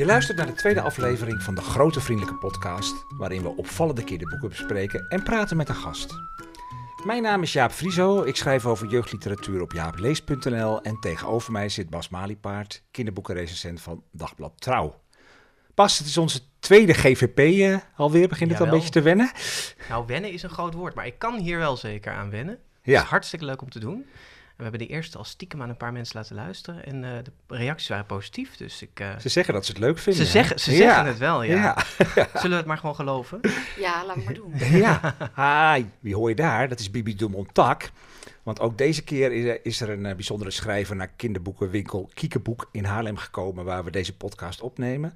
Je luistert naar de tweede aflevering van de Grote Vriendelijke Podcast, waarin we opvallende kinderboeken bespreken en praten met een gast. Mijn naam is Jaap Frieso, ik schrijf over jeugdliteratuur op jaaplees.nl en tegenover mij zit Bas Maliepaard, kinderboekenrecensent van Dagblad Trouw. Bas, het is onze tweede GVP uh, alweer, begint het al een beetje te wennen? Nou, wennen is een groot woord, maar ik kan hier wel zeker aan wennen. Ja. Het is hartstikke leuk om te doen. We hebben de eerste al stiekem aan een paar mensen laten luisteren. En uh, de reacties waren positief. Dus ik, uh, ze zeggen dat ze het leuk vinden. Ze, zeggen, ze ja. zeggen het wel, ja. ja. Zullen we het maar gewoon geloven? Ja, laat maar doen. ja. Hi, wie hoor je daar? Dat is Bibi de Montac. Want ook deze keer is er, is er een uh, bijzondere schrijver naar kinderboekenwinkel Kiekeboek in Haarlem gekomen, waar we deze podcast opnemen.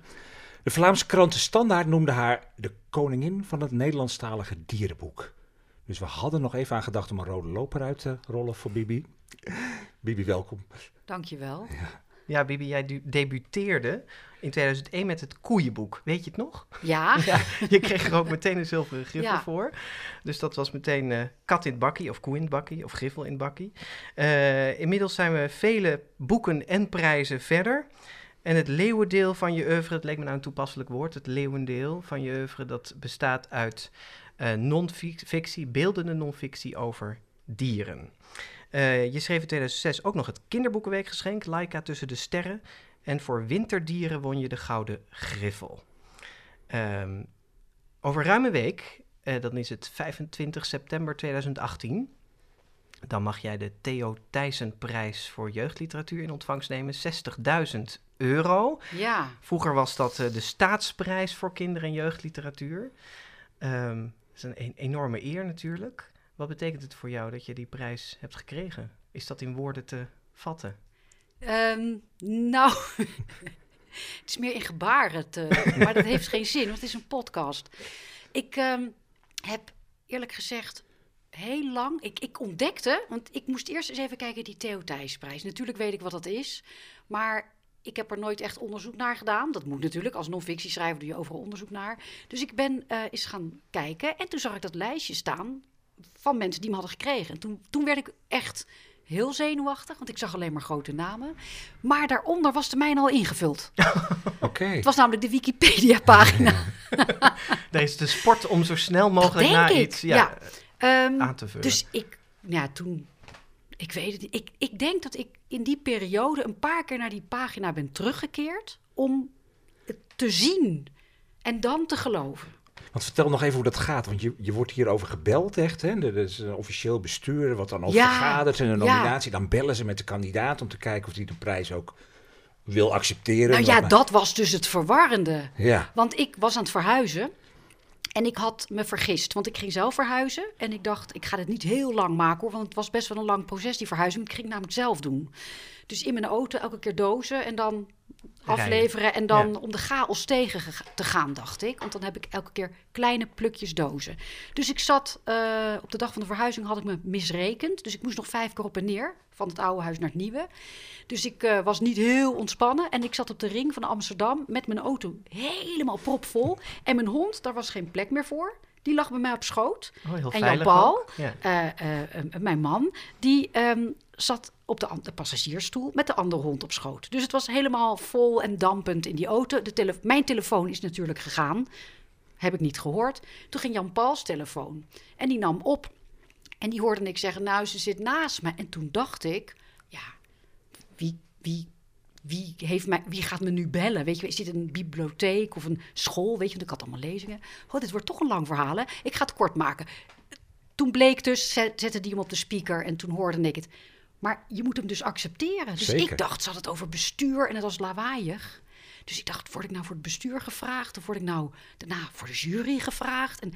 De Vlaamse krant De Standaard noemde haar de koningin van het Nederlandstalige dierenboek. Dus we hadden nog even aan gedacht om een rode loper uit te rollen voor Bibi. Bibi, welkom. Dankjewel. Ja. Ja, Bibi, jij debuteerde in 2001 met het koeienboek. Weet je het nog? Ja. ja je kreeg er ook meteen een zilveren griffel ja. voor. Dus dat was meteen uh, kat in het bakkie, of koe in het bakkie, of griffel in het bakkie. Uh, inmiddels zijn we vele boeken en prijzen verder. En het leeuwendeel van je oeuvre, het leek me nou een toepasselijk woord, het leeuwendeel van je oeuvre, dat bestaat uit uh, non-fictie, beeldende non-fictie over dieren. Uh, je schreef in 2006 ook nog het kinderboekenweekgeschenk, Laika tussen de sterren. En voor winterdieren won je de Gouden Griffel. Um, over ruim een week, uh, dan is het 25 september 2018, dan mag jij de Theo Thijssenprijs voor jeugdliteratuur in ontvangst nemen. 60.000 euro. Ja. Vroeger was dat uh, de staatsprijs voor kinder- en jeugdliteratuur. Um, dat is een, een enorme eer natuurlijk. Wat betekent het voor jou dat je die prijs hebt gekregen? Is dat in woorden te vatten? Um, nou, het is meer in gebaren, te, maar dat heeft geen zin, want het is een podcast. Ik um, heb eerlijk gezegd heel lang, ik, ik ontdekte, want ik moest eerst eens even kijken die Theo Thijsprijs. Natuurlijk weet ik wat dat is, maar ik heb er nooit echt onderzoek naar gedaan. Dat moet natuurlijk, als non-fictieschrijver doe je overal onderzoek naar. Dus ik ben uh, eens gaan kijken en toen zag ik dat lijstje staan van mensen die me hadden gekregen. En toen, toen werd ik echt heel zenuwachtig, want ik zag alleen maar grote namen. Maar daaronder was de mijne al ingevuld. Oké. Okay. Het was namelijk de Wikipedia-pagina. Daar is de sport om zo snel mogelijk naar ik. iets ja, ja. Um, aan te vullen. Dus ik, ja, toen, ik weet het niet. Ik, ik denk dat ik in die periode een paar keer naar die pagina ben teruggekeerd om het te zien en dan te geloven. Want vertel nog even hoe dat gaat, want je, je wordt hierover gebeld echt. Hè? Er is een officieel bestuur wat dan Ja, vergadert en een nominatie. ja. Dan bellen ze met de kandidaat om te kijken of hij de prijs ook wil accepteren. Nou ja, maar- dat was dus het verwarrende. Ja, Want ik was aan het verhuizen en ik had me vergist. Want ik ging zelf verhuizen en ik dacht, ik ga dit niet heel lang maken hoor. Want het was best wel een lang proces, die verhuizing. Ik ging het namelijk zelf doen. Dus in mijn auto elke keer dozen en dan. Afleveren. En dan Ja. om de chaos tegen ge- te gaan, dacht ik. Want dan heb ik elke keer kleine plukjes dozen. Dus ik zat, eh, op de dag van de verhuizing had ik me misrekend. Dus ik moest nog vijf keer op en neer. Van het oude huis naar het nieuwe. Dus ik eh, was niet heel ontspannen. En ik zat op de ring van Amsterdam met mijn auto helemaal propvol. En mijn hond, daar was geen plek meer voor. Die lag bij mij op schoot. Oh, en Jan Paul. Ja. eh, mijn man, die ehm, zat op de, passagiersstoel met de andere hond op schoot. Dus het was helemaal vol en dampend in die auto. De mijn telefoon is natuurlijk gegaan. Heb ik niet gehoord. Toen ging Jan Pauls telefoon. En die nam op. En die hoorde ik zeggen, nou, ze zit naast me. En toen dacht ik, ja, wie, wie, wie, heeft mij, wie gaat me nu bellen? Weet je, is dit een bibliotheek of een school? Weet je, want ik had allemaal lezingen. Oh, dit wordt toch een lang verhaal, hè? Ik ga het kort maken. Toen bleek dus, zet- zette die hem op de speaker en toen hoorde ik het. Maar je moet hem dus accepteren. Dus Zeker. ik dacht, ze had het over bestuur en het was lawaaiig. Dus ik dacht, word ik nou voor het bestuur gevraagd? Of word ik nou daarna voor de jury gevraagd? En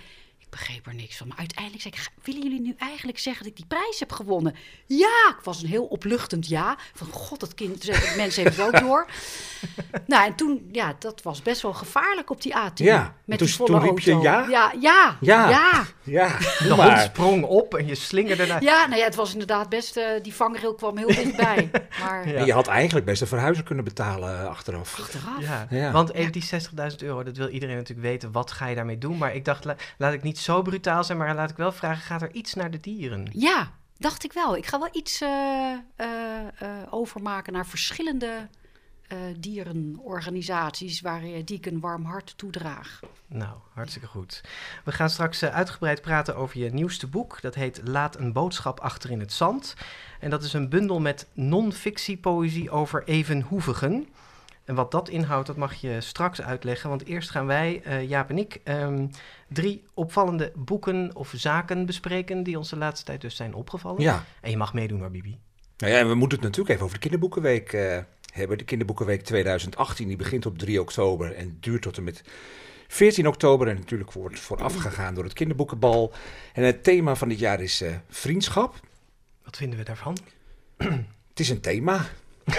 ik begreep er niks van. Maar uiteindelijk zei ik, "Ga- willen jullie nu eigenlijk zeggen dat ik die prijs heb gewonnen? Ja, ik was een heel opluchtend ja. Van god, dat kind, dat mensen heeft het ook door. nou, en toen, ja, dat was best wel gevaarlijk op die A10. Ja, met toen- die volle toen riep je auto. ja? Ja, ja, Ja. ja. ja, De hond sprong op en je slingerde naar... Ja, nou ja, het was inderdaad best, eh, die vangrail kwam heel dichtbij. Maar Ja. Je had eigenlijk best een verhuizer kunnen betalen eh, achteraf. achteraf. Ja, Ja. want even die 60.000 euro, dat wil iedereen natuurlijk weten. Wat ga je daarmee doen? Maar ik dacht, la- laat ik niet zo brutaal zijn, maar laat ik wel vragen, gaat er iets naar de dieren? Ja, dacht ik wel. Ik ga wel iets eh, eh, eh, overmaken naar verschillende uh, dierenorganisaties waar, die ik een warm hart toedraag. Nou, hartstikke goed. We gaan straks uitgebreid praten over je nieuwste boek. Dat heet Laat een boodschap achter in het zand. En dat is een bundel met non-fictiepoëzie over evenhoevigen. En wat dat inhoudt, dat mag je straks uitleggen. Want eerst gaan wij, uh, Jaap en ik, um, drie opvallende boeken of zaken bespreken die ons de laatste tijd dus zijn opgevallen. Ja. En je mag meedoen hoor, Bibi. Nou ja, en we moeten het natuurlijk even over de kinderboekenweek uh, hebben. De kinderboekenweek 2018, die begint op 3 oktober en duurt tot en met 14 oktober. En natuurlijk wordt voorafgegaan door het kinderboekenbal. En het thema van dit jaar is uh, vriendschap. Wat vinden we daarvan? het is een thema.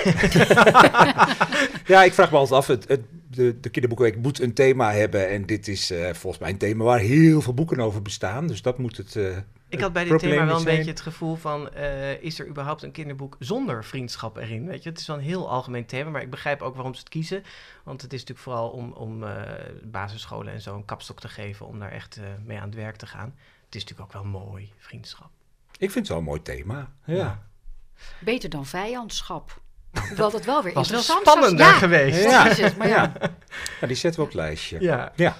ja, ik vraag me altijd af. Het, het, de, de kinderboekenweek moet een thema hebben. En dit is uh, volgens mij een thema waar heel veel boeken over bestaan. Dus dat moet het. Uh, ik had bij dit thema wel een zijn. beetje het gevoel van: uh, is er überhaupt een kinderboek zonder vriendschap erin? Weet je, het is wel een heel algemeen thema, maar ik begrijp ook waarom ze het kiezen. Want het is natuurlijk vooral om, om basisscholen en zo een kapstok te geven om daar echt mee aan het werk te gaan. Het is natuurlijk ook wel mooi, vriendschap. Ik vind het wel een mooi thema. ja. ja. Beter dan vijandschap. Hoewel dat wel weer was interessant wel spannender was. Ja, geweest. Ja. Het, maar ja. ja. die zetten we op het lijstje. Ja. ja.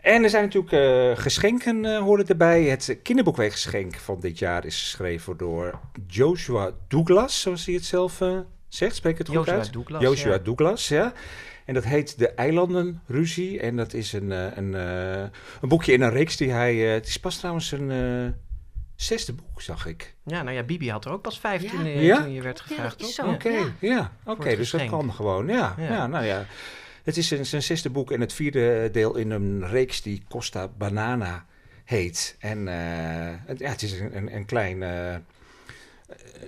En er zijn natuurlijk uh, geschenken uh, horen erbij. Het kinderboekweekgeschenk van dit jaar is geschreven door Joshua Douglas, zoals hij het zelf uh, zegt. Spreek het goed Joshua uit? Douglas, Joshua ja. Douglas, ja. En dat heet De Eilandenruzie. En dat is een, een, een boekje in een reeks die hij... het is pas trouwens een zesde boek, zag ik. Ja, nou ja, Bibi had er ook pas vijf Ja. toen, eh, Ja? toen je werd gevraagd. Oké, Ja. ja, oké, dus dat kan gewoon. Ja, ja. Ja. nou ja. Het is zijn, zijn zesde boek en het vierde deel in een reeks die Costa Banana heet. En eh, het, ja, het is een, een, een klein, eh,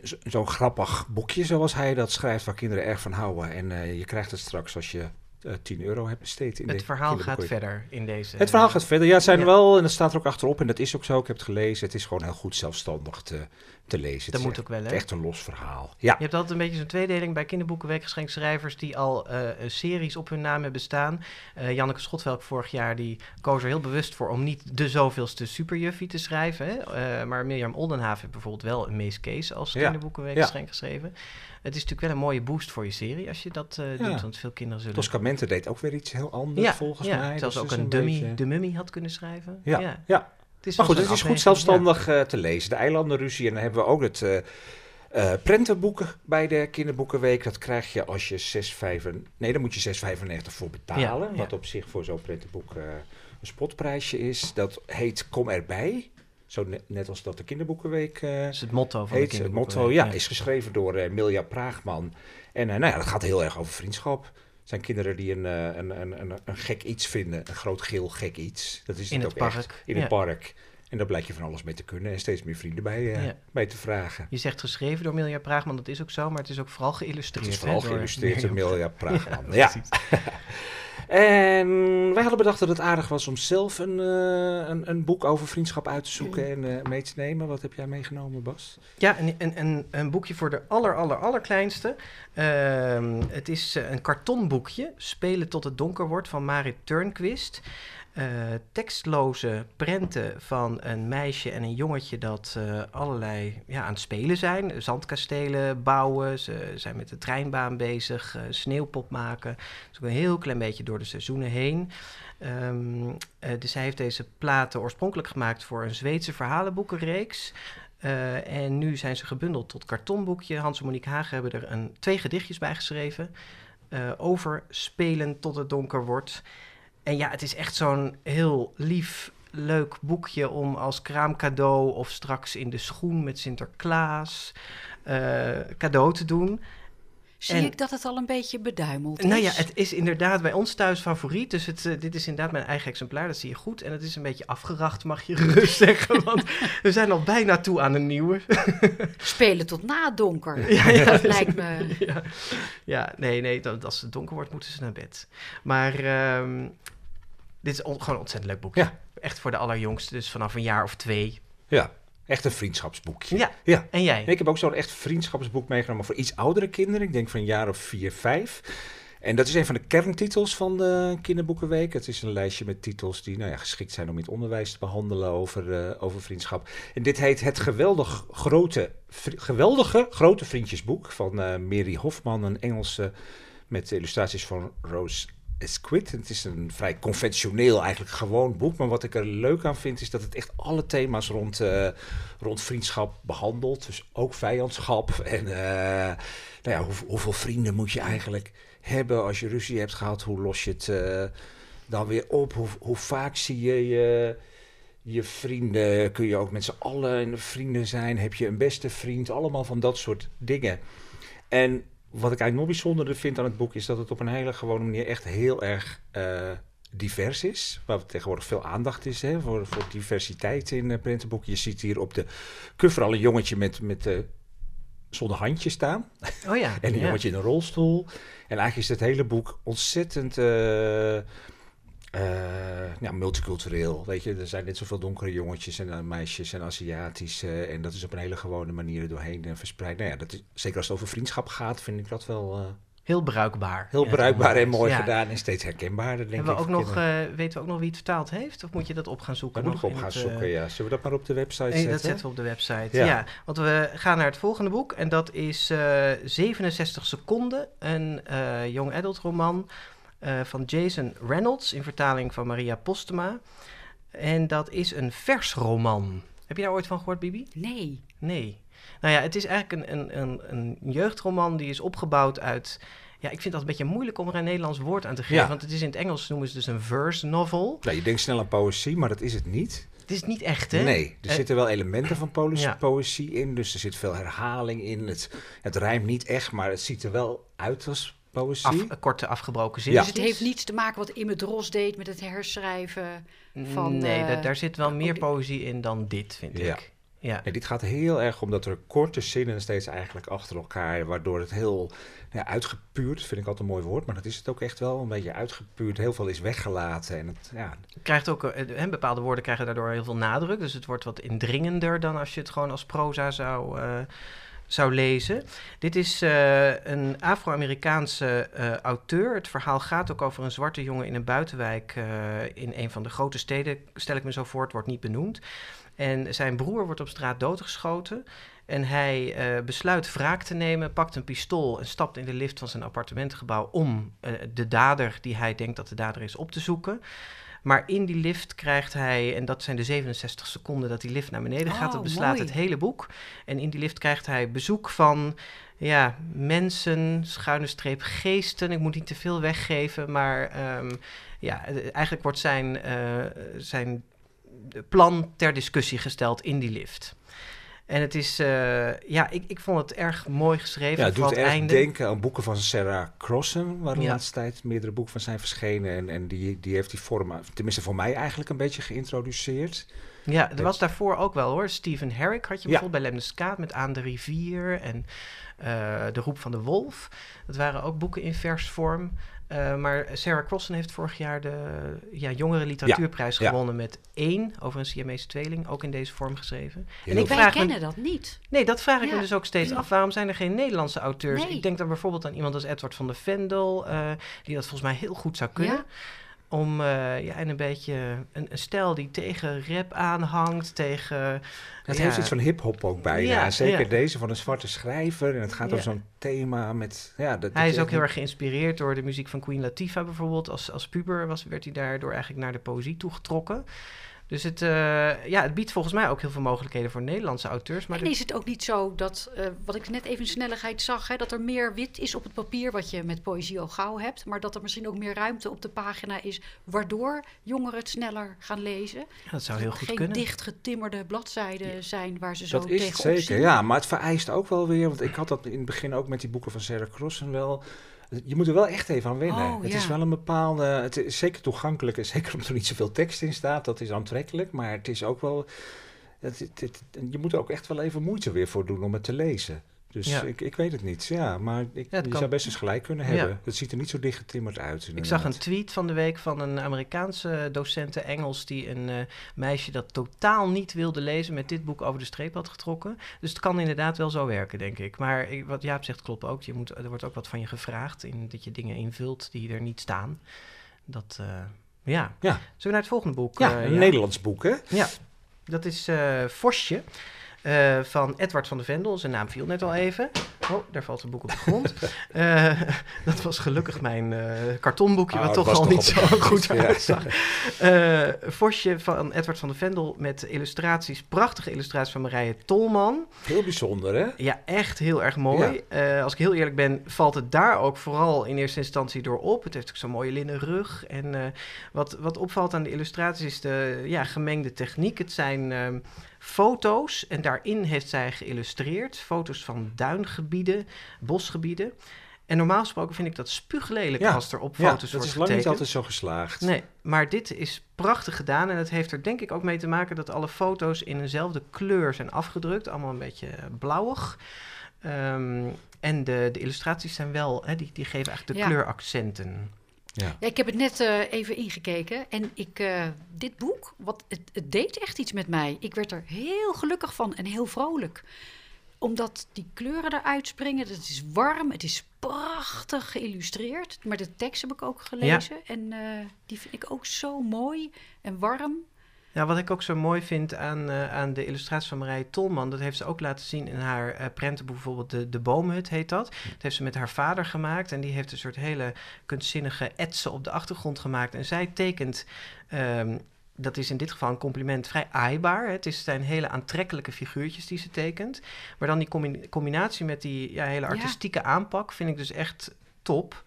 zo- zo'n grappig boekje zoals hij dat schrijft, waar kinderen erg van houden. En eh, je krijgt het straks als je eh 10 euro hebt besteed. In Het de verhaal gaat verder in deze. Het verhaal gaat verder. Ja, het zijn Ja. wel, en dat staat er ook achterop, en dat is ook zo. Ik heb het gelezen. Het is gewoon heel goed zelfstandig te, te lezen. Dat moet echt, ook wel, hè? echt een los verhaal. Ja. Je hebt altijd een beetje zo'n tweedeling bij kinderboekenweekgeschenkschrijvers die al eh, series op hun naam hebben staan. Eh, Janneke Schotvelk vorig jaar die koos er heel bewust voor om niet de zoveelste superjuffie te schrijven. Hè? Maar Mirjam Oldenhaven heeft bijvoorbeeld wel een Mees Kees als Ja, kinderboekenweekgeschenk geschreven. Het is natuurlijk wel een mooie boost voor je serie als je dat Ja. doet, want veel kinderen zullen... Tosca Mente deed ook weer iets heel anders, ja, volgens ja, mij. zelfs Dus ook een, dummy, beetje- de mummy had kunnen schrijven. Ja, ja. Ja. Het is Maar goed, het is goed ja. zelfstandig eh, te lezen. De eilandenruzie. En dan hebben we ook het eh eh, prentenboeken bij de kinderboekenweek. Dat krijg je als je 6,95... Nee, daar moet je 6,95 voor betalen. Ja, ja. Wat op zich voor zo'n prentenboek een spotprijsje is. Dat heet Kom erbij. Zo net, net als dat de kinderboekenweek Dat is het motto van de heet. Het kinderboekenweek, motto, ja, is geschreven door Milja Praagman. En nou ja, dat gaat heel erg over vriendschap. Het zijn kinderen die een, eh, een, een, een, een gek iets vinden. Een groot geel gek iets. Dat is In het ook echt. In ja. het park. En daar blijkt je van alles mee te kunnen. En steeds meer vrienden bij, eh, Ja. bij te vragen. Je zegt geschreven door Milja Praagman, dat is ook zo, maar het is ook vooral geïllustreerd. Het is vooral geïllustreerd door. Milja Praagman. ja. En wij hadden bedacht dat het aardig was om zelf een, eh, een, een boek over vriendschap uit te zoeken en eh, mee te nemen. Wat heb jij meegenomen, Bas? Ja, een, een, een, een boekje voor de aller, aller, allerkleinste. Ehm, het is een kartonboekje, Spelen tot het donker wordt, van Marit Turnquist. Eh, tekstloze prenten van een meisje en een jongetje dat eh, allerlei ja, aan het spelen zijn. Zandkastelen bouwen, ze zijn met de treinbaan bezig, eh, sneeuwpop maken. Dus ook een heel klein beetje door de seizoenen heen. Ehm, eh, dus hij heeft deze platen oorspronkelijk gemaakt voor een Zweedse verhalenboekenreeks. En nu zijn ze gebundeld tot kartonboekje. Hans en Monique Hagen hebben er een, twee gedichtjes bij geschreven. over spelen tot het donker wordt. En ja, het is echt zo'n heel lief, leuk boekje om als kraamcadeau of straks in de schoen met Sinterklaas eh, cadeau te doen. Zie En- ik dat het al een beetje beduimeld is? Nou ja, het is inderdaad bij ons thuis favoriet. Dus het, eh, dit is inderdaad mijn eigen exemplaar, dat zie je goed. En het is een beetje afgeracht, mag je gerust zeggen. Want we zijn al bijna toe aan een nieuwe. Spelen tot na het donker. Ja, ja, dat dus- lijkt me... ja. ja, nee, nee, dat, als het donker wordt, moeten ze naar bed. Maar ehm, dit is on- gewoon een ontzettend leuk boekje. Ja. Echt voor de allerjongste, dus vanaf een jaar of twee. Ja, echt een vriendschapsboekje. Ja, Ja. en jij? Ik heb ook zo'n echt vriendschapsboek meegenomen voor iets oudere kinderen. Ik denk van een jaar of vier, vijf. En dat is een van de kerntitels van de Kinderboekenweek. Het is een lijstje met titels die nou ja, geschikt zijn om in het onderwijs te behandelen over, eh, over vriendschap. En dit heet Het geweldig grote, geweldige grote vriendjesboek van eh Mary Hofman, een Engelse met illustraties van Rose Esquit. Het is een vrij conventioneel, eigenlijk gewoon boek. Maar wat ik er leuk aan vind, is dat het echt alle thema's rond, uh, rond vriendschap behandelt. Dus ook vijandschap. En uh, nou ja, hoe, hoeveel vrienden moet je eigenlijk hebben als je ruzie hebt gehad? Hoe los je het uh, dan weer op? Hoe, hoe vaak zie je je je vrienden, kun je ook met z'n allen vrienden zijn, heb je een beste vriend, allemaal van dat soort dingen. En wat ik eigenlijk nog bijzonderder vind aan het boek is dat het op een hele gewone manier echt heel erg uh, divers is. Waar tegenwoordig veel aandacht is hè, voor, voor diversiteit in uh, printenboeken. Je ziet hier op de cover al een jongetje met, met uh, zonder handje staan. Oh ja. en een ja. jongetje in een rolstoel. En eigenlijk is het hele boek ontzettend uh, ja, multicultureel. Weet je, er zijn net zoveel donkere jongetjes en uh, meisjes en Aziatisch. Uh, en dat is op een hele gewone manier er doorheen verspreid. Nou ja, dat is, zeker als het over vriendschap gaat, vind ik dat wel. heel bruikbaar. Heel ja, bruikbaar en mooi ja. gedaan en steeds herkenbaar. Denk Hebben we ik, ook nog, weten we ook nog wie het vertaald heeft? Of moet je dat op gaan zoeken? Dat moet ik op gaan het, zoeken, ja. Zullen we dat maar op de website nee, zetten? Dat zetten we op de website, ja. ja. Want we gaan naar het volgende boek. En dat is 67 seconden. Een young adult roman uh, van Jason Reynolds in vertaling van Maria Postema. En dat is een versroman. Heb je daar ooit van gehoord, Bibi? Nee. Nee. Nou ja, het is eigenlijk een, een, een, een jeugdroman die is opgebouwd uit... Ja, ik vind dat een beetje moeilijk om er een Nederlands woord aan te geven. Ja. Want het is in het Engels noemen ze dus een verse novel. Ja, je denkt snel aan poëzie, maar dat is het niet. Het is niet echt, hè? Nee, er Eh, zitten wel elementen van poëzie, ja. poëzie in. Dus er zit veel herhaling in. Het, het rijmt niet echt, maar het ziet er wel uit als poëzie. Af, een korte afgebroken zin. Ja. Dus het heeft niets te maken wat Imme Dros deed met het herschrijven van... nee, eh, da- daar zit wel meer poëzie in dan dit, vind Ja. ik. Ja. Nee, dit gaat heel erg om dat er korte zinnen steeds eigenlijk achter elkaar, waardoor het heel ja, uitgepuurd, vind ik altijd een mooi woord, maar dat is het ook echt wel, een beetje uitgepuurd. Heel veel is weggelaten en het, ja, krijgt ook, eh, hè, bepaalde woorden krijgen daardoor heel veel nadruk. Dus het wordt wat indringender dan als je het gewoon als proza zou, eh, zou lezen. Dit is eh, een Afro-Amerikaanse eh, auteur. Het verhaal gaat ook over een zwarte jongen in een buitenwijk eh, in een van de grote steden. Stel ik me zo voor, het wordt niet benoemd. En zijn broer wordt op straat doodgeschoten. En hij besluit wraak te nemen, pakt een pistool en stapt in de lift van zijn appartementengebouw om de dader, die hij denkt dat de dader is, op te zoeken. Maar in die lift krijgt hij, en dat zijn de 67 seconden dat die lift naar beneden gaat, Oh, dat beslaat mooi. het hele boek. En in die lift krijgt hij bezoek van ja, mensen, schuine streep geesten. Ik moet niet te veel weggeven, maar ehm, ja, eh, eigenlijk wordt zijn, eh, zijn plan ter discussie gesteld in die lift. En het is, eh, ja, ik, ik vond het erg mooi geschreven. ja het doet erg einde. denken aan boeken van Sarah Crossen, waar de Ja. laatste tijd meerdere boeken van zijn verschenen. En, en die, die heeft die vorm, tenminste voor mij eigenlijk een beetje geïntroduceerd. Ja, er was daarvoor ook wel hoor. Stephen Herrick had je Ja. bijvoorbeeld bij Lemneskaat met Aan de Rivier en eh, De Roep van de Wolf. Dat waren ook boeken in versvorm. Eh, maar Sarah Crossen heeft vorig jaar de ja, Jongere Literatuurprijs Ja, ja. gewonnen met één over een Siamese tweeling, ook in deze vorm geschreven. Heel ik Wij vraag me- kennen dat niet. Nee, dat vraag ik me dus ook steeds af. Waarom zijn er geen Nederlandse auteurs? Nee. Ik denk dan bijvoorbeeld aan iemand als Edward van der Vendel, eh, die dat volgens mij heel goed zou kunnen. Om eh, ja, en een beetje een, een stijl die tegen rap aanhangt, tegen... Het ja, heeft iets van hip-hop ook bijna. Ja, Zeker ja. deze van een zwarte schrijver. En het gaat over zo'n thema met. Ja, dat, Hij is ook heel erg geïnspireerd door de muziek van Queen Latifah bijvoorbeeld. Als, als puber was, werd hij daardoor eigenlijk naar de poëzie toegetrokken. Dus het, eh, ja, het biedt volgens mij ook heel veel mogelijkheden voor Nederlandse auteurs. Maar en is het ook niet zo dat, eh, wat ik net even in snelheid zag, hè, dat er meer wit is op het papier, wat je met poëzie al gauw hebt, maar dat er misschien ook meer ruimte op de pagina is, waardoor jongeren het sneller gaan lezen? ja, dat zou heel goed Geen kunnen. dichtgetimmerde bladzijden zijn waar ze zo Dat is het tegenop zeker, zien. ja. Maar het vereist ook wel weer, want ik had dat in het begin ook met die boeken van Sarah Crossen wel. Je moet er wel echt even aan wennen. Oh, het ja. is wel een bepaalde. Het is zeker toegankelijk en zeker omdat er niet zoveel tekst in staat. Dat is aantrekkelijk, maar het is ook wel. Het, het- het- je moet er ook echt wel even moeite weer voor doen om het te lezen. Dus Ja. ik, ik weet het niet. Ja, maar ik, Ja, het je kan- zou best eens gelijk kunnen Ja. hebben. Het ziet er niet zo dichtgetimmerd uit. Ik zag een tweet van de week van een Amerikaanse docenten Engels die een eh, meisje dat totaal niet wilde lezen met dit boek over de streep had getrokken. Dus het kan inderdaad wel zo werken, denk ik. Maar ik- wat Jaap zegt klopt ook. Je moet, er wordt ook wat van je gevraagd in dat je dingen invult die er niet staan. Dat, eh, ja. Ja. Zullen we naar het volgende boek? Ja, eh, een? Nederlands boek, hè? Ja, dat is eh Vosje. Uh, van Edward van de Vendel. Zijn naam viel net al even. Oh, daar valt een boek op de grond. Uh, dat was gelukkig mijn uh, kartonboekje, wat ah, toch al niet zo goed uitzag. Uh, Vosje van Edward van de Vendel met illustraties, prachtige illustraties van Marije Tolman. Heel bijzonder, hè? Ja, echt heel erg mooi. als ik heel eerlijk ben, valt het daar ook vooral in eerste instantie door op. Het heeft ook zo'n mooie linnen rug. En wat, wat opvalt aan de illustraties is de ja, gemengde techniek. Het zijn ehm, foto's en daarin heeft zij geïllustreerd. Foto's van duingebieden, bosgebieden. En normaal gesproken vind ik dat spuuglelijk als er op foto's wordt dat is lang niet altijd zo geslaagd. Nee, maar dit is prachtig gedaan. En het heeft er denk ik ook mee te maken dat alle foto's in eenzelfde kleur zijn afgedrukt. Allemaal een beetje blauwig. Ehm, en de, de illustraties zijn wel, hè, die, die geven eigenlijk de kleuraccenten. Ja. ja. ik heb het net uh, even ingekeken en ik, uh, dit boek, wat, het, het, deed echt iets met mij. Ik werd er heel gelukkig van en heel vrolijk. Omdat die kleuren eruit springen. Het is warm, het is prachtig geïllustreerd. Maar de tekst heb ik ook gelezen ja. en uh, die vind ik ook zo mooi en warm. Ja, wat ik ook zo mooi vind aan, uh, aan de illustratie van Marije Tolman, dat heeft ze ook laten zien in haar uh, prentenboek, bijvoorbeeld de, de Boomhut heet dat. Dat heeft ze met haar vader gemaakt en die heeft een soort hele kunstzinnige etsen op de achtergrond gemaakt. En zij tekent, um, dat is in dit geval een compliment, vrij aaibaar. Het, is, zijn hele aantrekkelijke figuurtjes die ze tekent. Maar dan die combinatie met die ja, hele artistieke ja. aanpak vind ik dus echt top.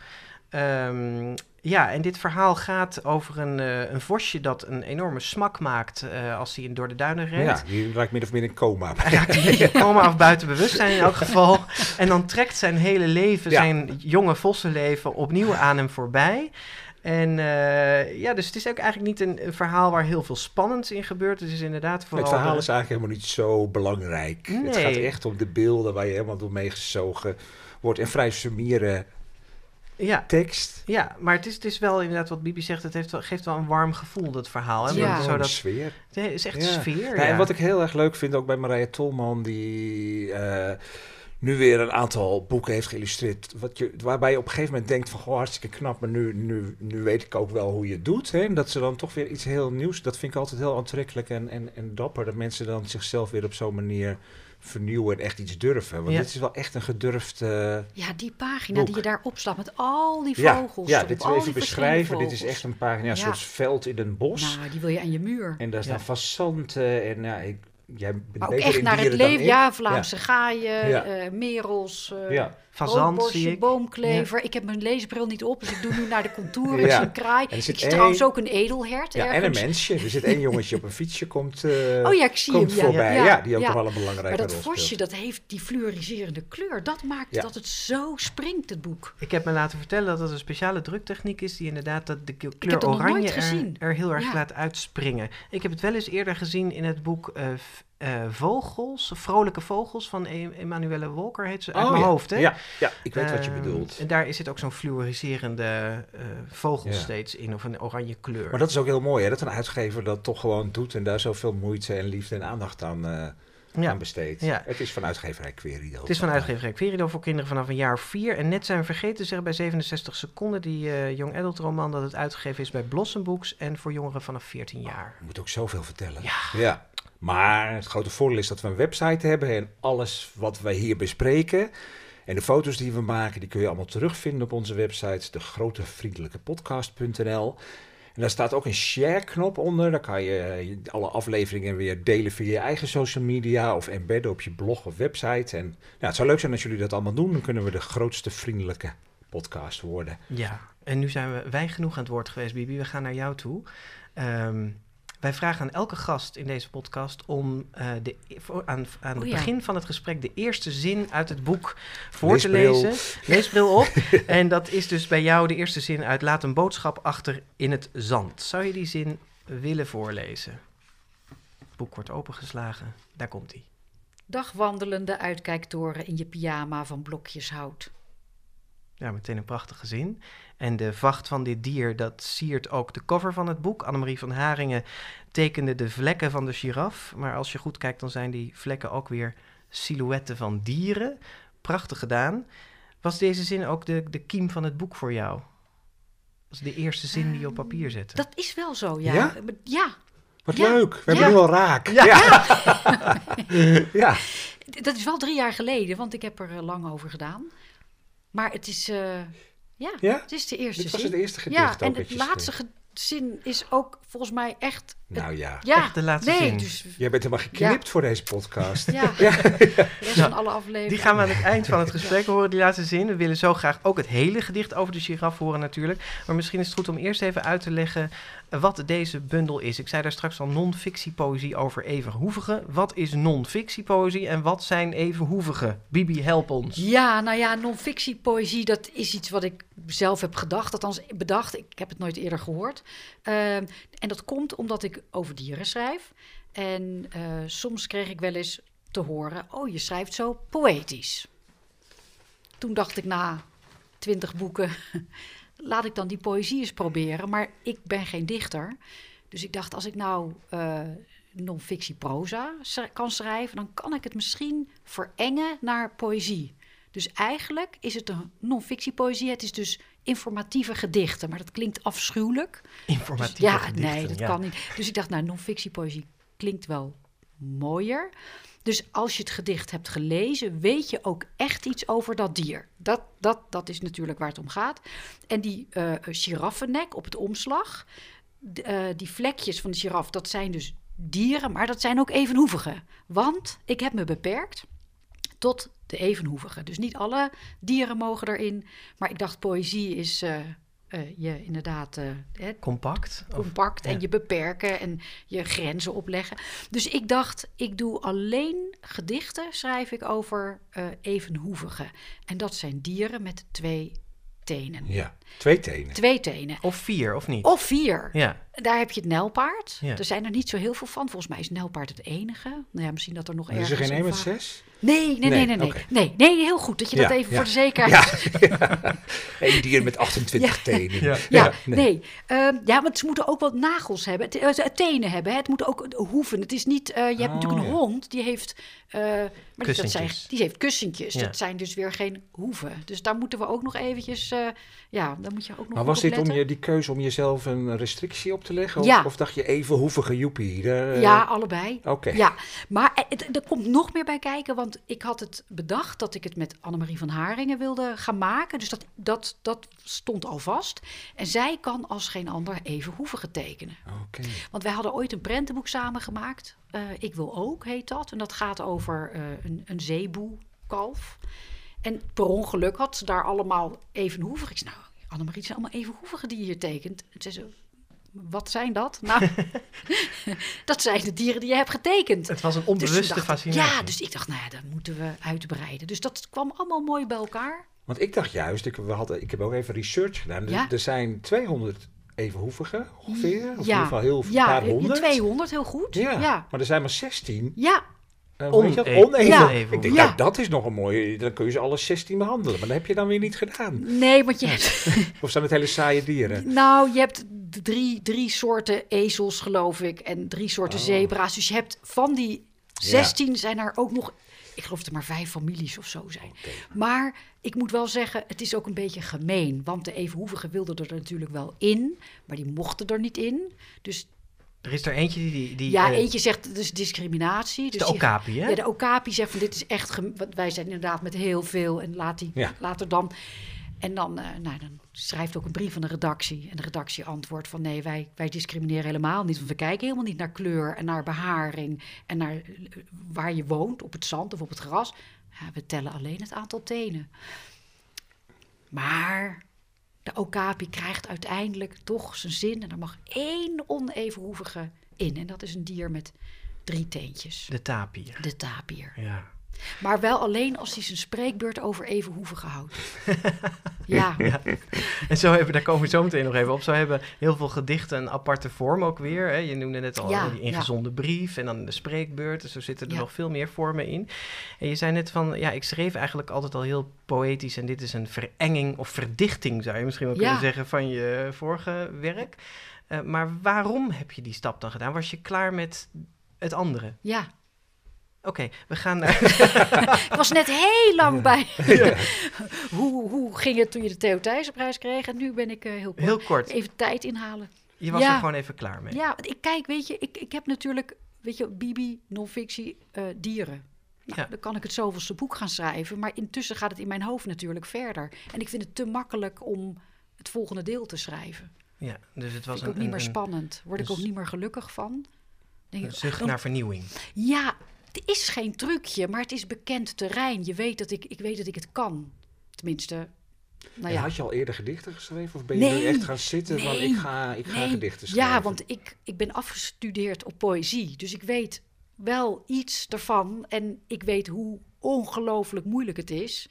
Um, ja, en dit verhaal gaat over een, uh, een vosje dat een enorme smak maakt uh, als hij door de duinen rent. Ja, die raakt min of meer in coma. Hij raakt een beetje coma of buiten bewustzijn in elk geval. En dan trekt zijn hele leven, zijn jonge vossenleven, opnieuw aan hem voorbij. En uh, ja, dus het is ook eigenlijk niet een, een, verhaal waar heel veel spannends in gebeurt. Het is inderdaad vooral... Het verhaal is eigenlijk helemaal niet zo belangrijk. Nee. Het gaat echt om de beelden waar je helemaal door meegezogen wordt. En vrij summeren ja. tekst. Ja, maar het is, het is wel inderdaad wat Bibi zegt, het heeft wel, geeft wel een warm gevoel, dat verhaal. Hè? Ja, zo dat, sfeer. Het is echt sfeer, ja. En wat ik heel erg leuk vind, ook bij Marije Tolman, die uh, nu weer een aantal boeken heeft geïllustreerd, wat je, waarbij je op een gegeven moment denkt van, goh, hartstikke knap, maar nu, nu, nu weet ik ook wel hoe je het doet. Hè? En dat ze dan toch weer iets heel nieuws, dat vind ik altijd heel aantrekkelijk en, en, en dapper, dat mensen dan zichzelf weer op zo'n manier vernieuwen en echt iets durven. Want dit is wel echt een gedurfd. ja, die pagina die je daar opslaat met al die vogels. Ja, ja dit is even beschrijven. Dit is echt een pagina, een soort veld in een bos. Nou, die wil je aan je muur. En daar staan fazanten en ja, ik, jij bent maar ook echt naar het leven. Ja, Vlaamse gaaien, uh, merels. Uh, ja. Fazant zie ik. boomklever. Ik heb mijn leesbril niet op, dus ik doe nu naar de contouren. ja. een kraai. ik zie trouwens ook een edelhert Ja, en een mensje. Er zit één jongetje op een fietsje komt, uh, oh, ja, ik zie komt hem, voorbij. Ja, die ook wel een belangrijke Maar dat vosje, dat heeft die fluoriserende kleur. Dat maakt dat het zo springt, het boek. Ik heb me laten vertellen dat het een speciale druktechniek is... die inderdaad dat de kleur oranje er, er, heel erg laat uitspringen. Ik heb het wel eens eerder gezien in het boek... Uh, uh, vogels, vrolijke vogels van e Emanuele Wolker heet ze uit oh, mijn hoofd. Hè? Ja, ja, ik weet wat je ehm, bedoelt. En daar zit ook zo'n fluoriserende uh, vogel steeds in, of een oranje kleur. Maar dat is ook heel mooi, hè? dat een uitgever dat toch gewoon doet en daar zoveel moeite en liefde en aandacht aan, uh, ja. aan besteedt. Ja. Het is van uitgeverij Querido. Het is van uitgeverij Querido voor kinderen vanaf een jaar of vier. En net zijn we vergeten te zeggen bij 67 seconden, die Young Adult roman, dat het uitgegeven is bij Blossom Books en voor jongeren vanaf 14 jaar. Je moet ook zoveel vertellen. Ja. Maar het grote voordeel is dat we een website hebben en alles wat wij hier bespreken. En de foto's die we maken, die kun je allemaal terugvinden op onze website, degrotevriendelijkepodcast.nl. En daar staat ook een share-knop onder. Daar kan je alle afleveringen weer delen via je eigen social media of embedden op je blog of website. En nou, het zou leuk zijn als jullie dat allemaal doen. Dan kunnen we de grootste vriendelijke podcast worden. Ja, en nu zijn we wij genoeg aan het woord geweest, Bibi. We gaan naar jou toe. Um, wij vragen aan elke gast in deze podcast om uh, de, voor, aan, aan het oh begin van het gesprek de eerste zin uit het boek voor te lezen. Leesbril op. en dat is dus bij jou de eerste zin uit Laat een boodschap achter in het zand. Zou je die zin willen voorlezen? Het boek wordt opengeslagen. Daar komt hij. Dagwandelende uitkijktoren in je pyjama van blokjes hout. Ja, meteen een prachtige zin. En de vacht van dit dier, dat siert ook de cover van het boek. Annemarie van Haringen tekende de vlekken van de giraf. Maar als je goed kijkt, dan zijn die vlekken ook weer silhouetten van dieren. Prachtig gedaan. Was deze zin ook de, de kiem van het boek voor jou? Was de eerste zin die je op papier zette? Dat is wel zo, ja. Ja? ja. Wat Ja. leuk. We hebben nu al raak. Ja. ja. Dat is wel drie jaar geleden, want ik heb er eh, lang over gedaan. Maar het is, eh, ja, Ja? het is de eerste Dit was zin. het eerste gedicht Ja, ook en het je laatste zin is ook volgens mij echt... het- Nou ja. ja, Echt de laatste nee, zin. Dus, Jij bent helemaal geknipt voor deze podcast. ja, de rest van alle afleveringen. Die gaan we aan het eind van het gesprek horen, die laatste zin. We willen zo graag ook het hele gedicht over de giraf horen natuurlijk. Maar misschien is het goed om eerst even uit te leggen wat deze bundel is. Ik zei daar straks al non-fictiepoëzie over evenhoevigen. Wat is non-fictiepoëzie en wat zijn evenhoevigen? Bibi, help ons. Ja, nou ja, non-fictiepoëzie, dat is iets wat ik zelf heb gedacht. Althans, bedacht. Ik heb het nooit eerder gehoord. Ehm, en dat komt omdat ik over dieren schrijf. En eh, soms kreeg ik wel eens te horen... oh, je schrijft zo poëtisch. Toen dacht ik na twintig boeken... laat ik dan die poëzie eens proberen. Maar ik ben geen dichter. Dus ik dacht, als ik nou eh non-fictie proza kan schrijven... dan kan ik het misschien verengen naar poëzie. Dus eigenlijk is het een non-fictie poëzie. Het is dus informatieve gedichten. Maar dat klinkt afschuwelijk. Informatieve Dus ja, gedichten, nee, dat ja. kan niet. Dus ik dacht, nou, non-fictie poëzie klinkt wel mooier. Dus als je het gedicht hebt gelezen, weet je ook echt iets over dat dier. Dat, dat, dat is natuurlijk waar het om gaat. En die eh giraffennek op het omslag, eh, die vlekjes van de giraf, dat zijn dus dieren, maar dat zijn ook evenhoevigen. Want ik heb me beperkt tot de evenhoevigen. Dus niet alle dieren mogen erin. Maar ik dacht, poëzie is eh, eh, je inderdaad eh, Compact? Of- compact ja. en je beperken en je grenzen opleggen. Dus ik dacht, ik doe alleen gedichten, schrijf ik over eh evenhoevigen. En dat zijn dieren met twee tenen. Ja. Twee tenen. Twee tenen. Of vier, of niet? Of vier. Ja. Daar heb je het nijlpaard. Ja. Er zijn er niet zo heel veel van. Volgens mij is nijlpaard het enige. Nou ja, misschien dat er nog Er ergens... is er geen één een met zes? Nee, nee, nee, Nee, nee. Nee, oké. nee, nee, heel goed dat je dat even ja. voor de zekerheid... Ja. Eén dier met 28 tenen. Ja. Ja, nee. nee. Ehm, ja, want ze moeten ook wat nagels hebben, eh, tenen hebben. Hè. Het moet ook hoeven. Het is niet, eh, je hebt Oh, natuurlijk een ja. hond, die heeft, eh, maar die, dat zijn, die heeft kussentjes. Ja. Dat zijn dus weer geen hoeven. Dus daar moeten we ook nog eventjes, eh, ja, daar moet je ook nog Maar was op dit om je die keuze om jezelf een restrictie op te leggen? Of, Ja. of dacht je even hoevige joepie? Daar, eh, Ja, allebei. Oké. Ja, maar eh, het- er komt nog meer bij kijken, want ik had het bedacht dat ik het met Annemarie van Haringen wilde gaan maken. Dus dat, dat, dat stond al vast. En zij kan als geen ander even hoeven tekenen. Oké. Want wij hadden ooit een prentenboek samengemaakt. Eh, ik wil ook, heet dat. En dat gaat over een, een zeeboekalf. En per ongeluk had ze daar allemaal evenhoevig. Ik zei, nou, Annemarie, het zijn allemaal evenhoevigen die je hier tekent. En zei ze, wat zijn dat? Nou, dat zijn de dieren die je hebt getekend. Het was een Dus onbewuste dacht fascinatie. Ja, dus ik dacht, nou ja, dat moeten we uitbreiden. Dus dat kwam allemaal mooi bij elkaar. Want ik dacht juist, ik, we hadden, ik heb ook even research gedaan. Er- Ja. Er zijn 200 evenhoevigen ongeveer. Of in ja, ieder geval heel ja, paar honderd. 200, heel goed. Ja. ja. maar er zijn maar 16. ja. Dat? Oneven. Ja. Ik denk, Ja. nou, dat is nog een mooie. Dan kun je ze alle 16 behandelen. Maar dat heb je dan weer niet gedaan. Nee, want je hebt... Of zijn het hele saaie dieren? Nou, je hebt drie, drie soorten ezels, geloof ik, en drie soorten Oh. zebra's. Dus je hebt van die 16 zijn er ook nog, ik geloof dat er maar vijf families of zo zijn. Maar ik moet wel zeggen, het is ook een beetje gemeen. Want de evenhoevigen wilden er natuurlijk wel in, maar die mochten er niet in. Dus Er is er eentje die... die, die ja, eh, eentje zegt het is discriminatie. Dus de die- okapi, hè? ja, de Okapi zegt van dit is echt... wij zijn inderdaad met heel veel en laat die Ja. later dan... En dan, eh, nou, dan schrijft ook een brief van de redactie. En de redactie antwoordt van nee, wij, wij discrimineren helemaal niet. Want we kijken helemaal niet naar kleur en naar beharing... en naar eh, waar je woont, op het zand of op het gras. Ja, we tellen alleen het aantal tenen. Maar de Okapi krijgt uiteindelijk toch zijn zin... en er mag één onevenhoevige in. En dat is een dier met drie teentjes. De tapier. De tapier. Ja. Maar wel alleen als hij zijn spreekbeurt over evenhoevige houdt. ja. ja. En zo hebben, daar komen we zo meteen nog even op. Zo hebben heel veel gedichten een aparte vorm ook weer. Hè. Je noemde net al Ja, die ingezonde brief en dan de spreekbeurt. Dus zo zitten er nog veel meer vormen in. En je zei net van, ja, ik schreef eigenlijk altijd al heel poëtisch. En dit is een verenging of verdichting, zou je misschien wel kunnen zeggen, van je vorige werk. Eh, maar waarom heb je die stap dan gedaan? Was je klaar met het andere? ja. Oké, we gaan naar... Ik was net heel lang bij. hoe, hoe ging het toen je de Theo Thijssenprijs kreeg? En nu ben ik eh, heel kort. heel kort. Even tijd inhalen. Je was er gewoon even klaar mee. Ja, ik kijk, weet je, ik, ik heb natuurlijk, weet je, Bibi, non-fictie, uh, dieren. Nou, ja. Dan kan ik het zoveelste boek gaan schrijven. Maar intussen gaat het in mijn hoofd natuurlijk verder. En ik vind het te makkelijk om het volgende deel te schrijven. Ja, dus het was vind ik ook niet meer spannend. Word ik ook niet meer gelukkig van. Denk een zucht naar vernieuwing. Ja, het is geen trucje, maar het is bekend terrein. Je weet dat ik, ik weet dat ik het kan. Tenminste, nou ja. Had je al eerder gedichten geschreven? Of ben je nu echt gaan zitten nee, van ik ga, ik ga gedichten schrijven? Ja, want ik, ik ben afgestudeerd op poëzie. Dus ik weet wel iets ervan. En ik weet hoe ongelooflijk moeilijk het is.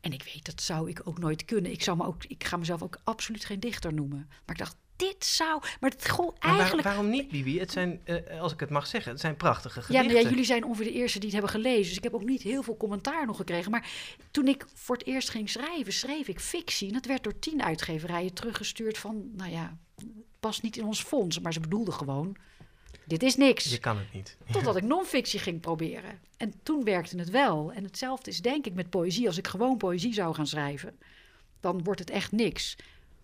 En ik weet, dat zou ik ook nooit kunnen. Ik, zou me ook, ik ga mezelf ook absoluut geen dichter noemen. Maar ik dacht, dit zou. Maar het gewoon eigenlijk. waarom niet, Bibi? Het zijn, uh, als ik het mag zeggen, het zijn prachtige gedichten. Ja, ja, jullie zijn ongeveer de eerste die het hebben gelezen. Dus ik heb ook niet heel veel commentaar nog gekregen. Maar toen ik voor het eerst ging schrijven, schreef ik fictie. En dat werd door tien uitgeverijen teruggestuurd van, nou ja, past niet in ons fonds. Maar ze bedoelden gewoon dit is niks. Je kan het niet. Totdat ik non-fictie ging proberen. En toen werkte het wel. En hetzelfde is denk ik met poëzie. Als ik gewoon poëzie zou gaan schrijven, dan wordt het echt niks.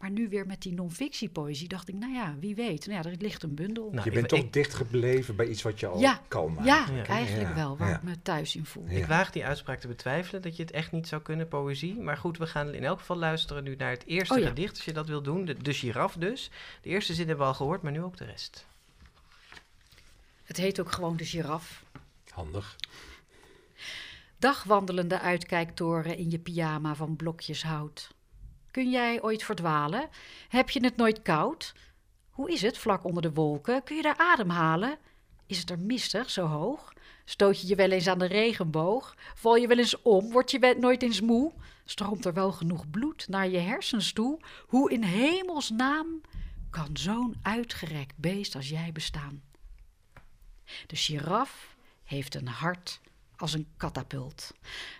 Maar nu weer met die non-fictie-poëzie dacht ik, nou ja, wie weet. Nou ja, er ligt een bundel. Nou, je bent toch dicht gebleven bij iets wat je al ja, kan maken. Ja, eigenlijk wel, waar ik me thuis in voel. Ik waag die uitspraak te betwijfelen, dat je het echt niet zou kunnen, poëzie. Maar goed, we gaan in elk geval luisteren nu naar het eerste oh gedicht, als je dat wil doen. De, de giraf dus. De eerste zin hebben we al gehoord, maar nu ook de rest. Het heet ook gewoon de giraf. Handig. Dagwandelende uitkijktoren in je pyjama van blokjes hout. Kun jij ooit verdwalen? Heb je het nooit koud? Hoe is het vlak onder de wolken? Kun je daar ademhalen? Is het er mistig zo hoog? Stoot je je wel eens aan de regenboog? Val je wel eens om? Word je nooit eens moe? Stroomt er wel genoeg bloed naar je hersens toe? Hoe in hemelsnaam kan zo'n uitgerekt beest als jij bestaan? De giraf heeft een hart als een katapult.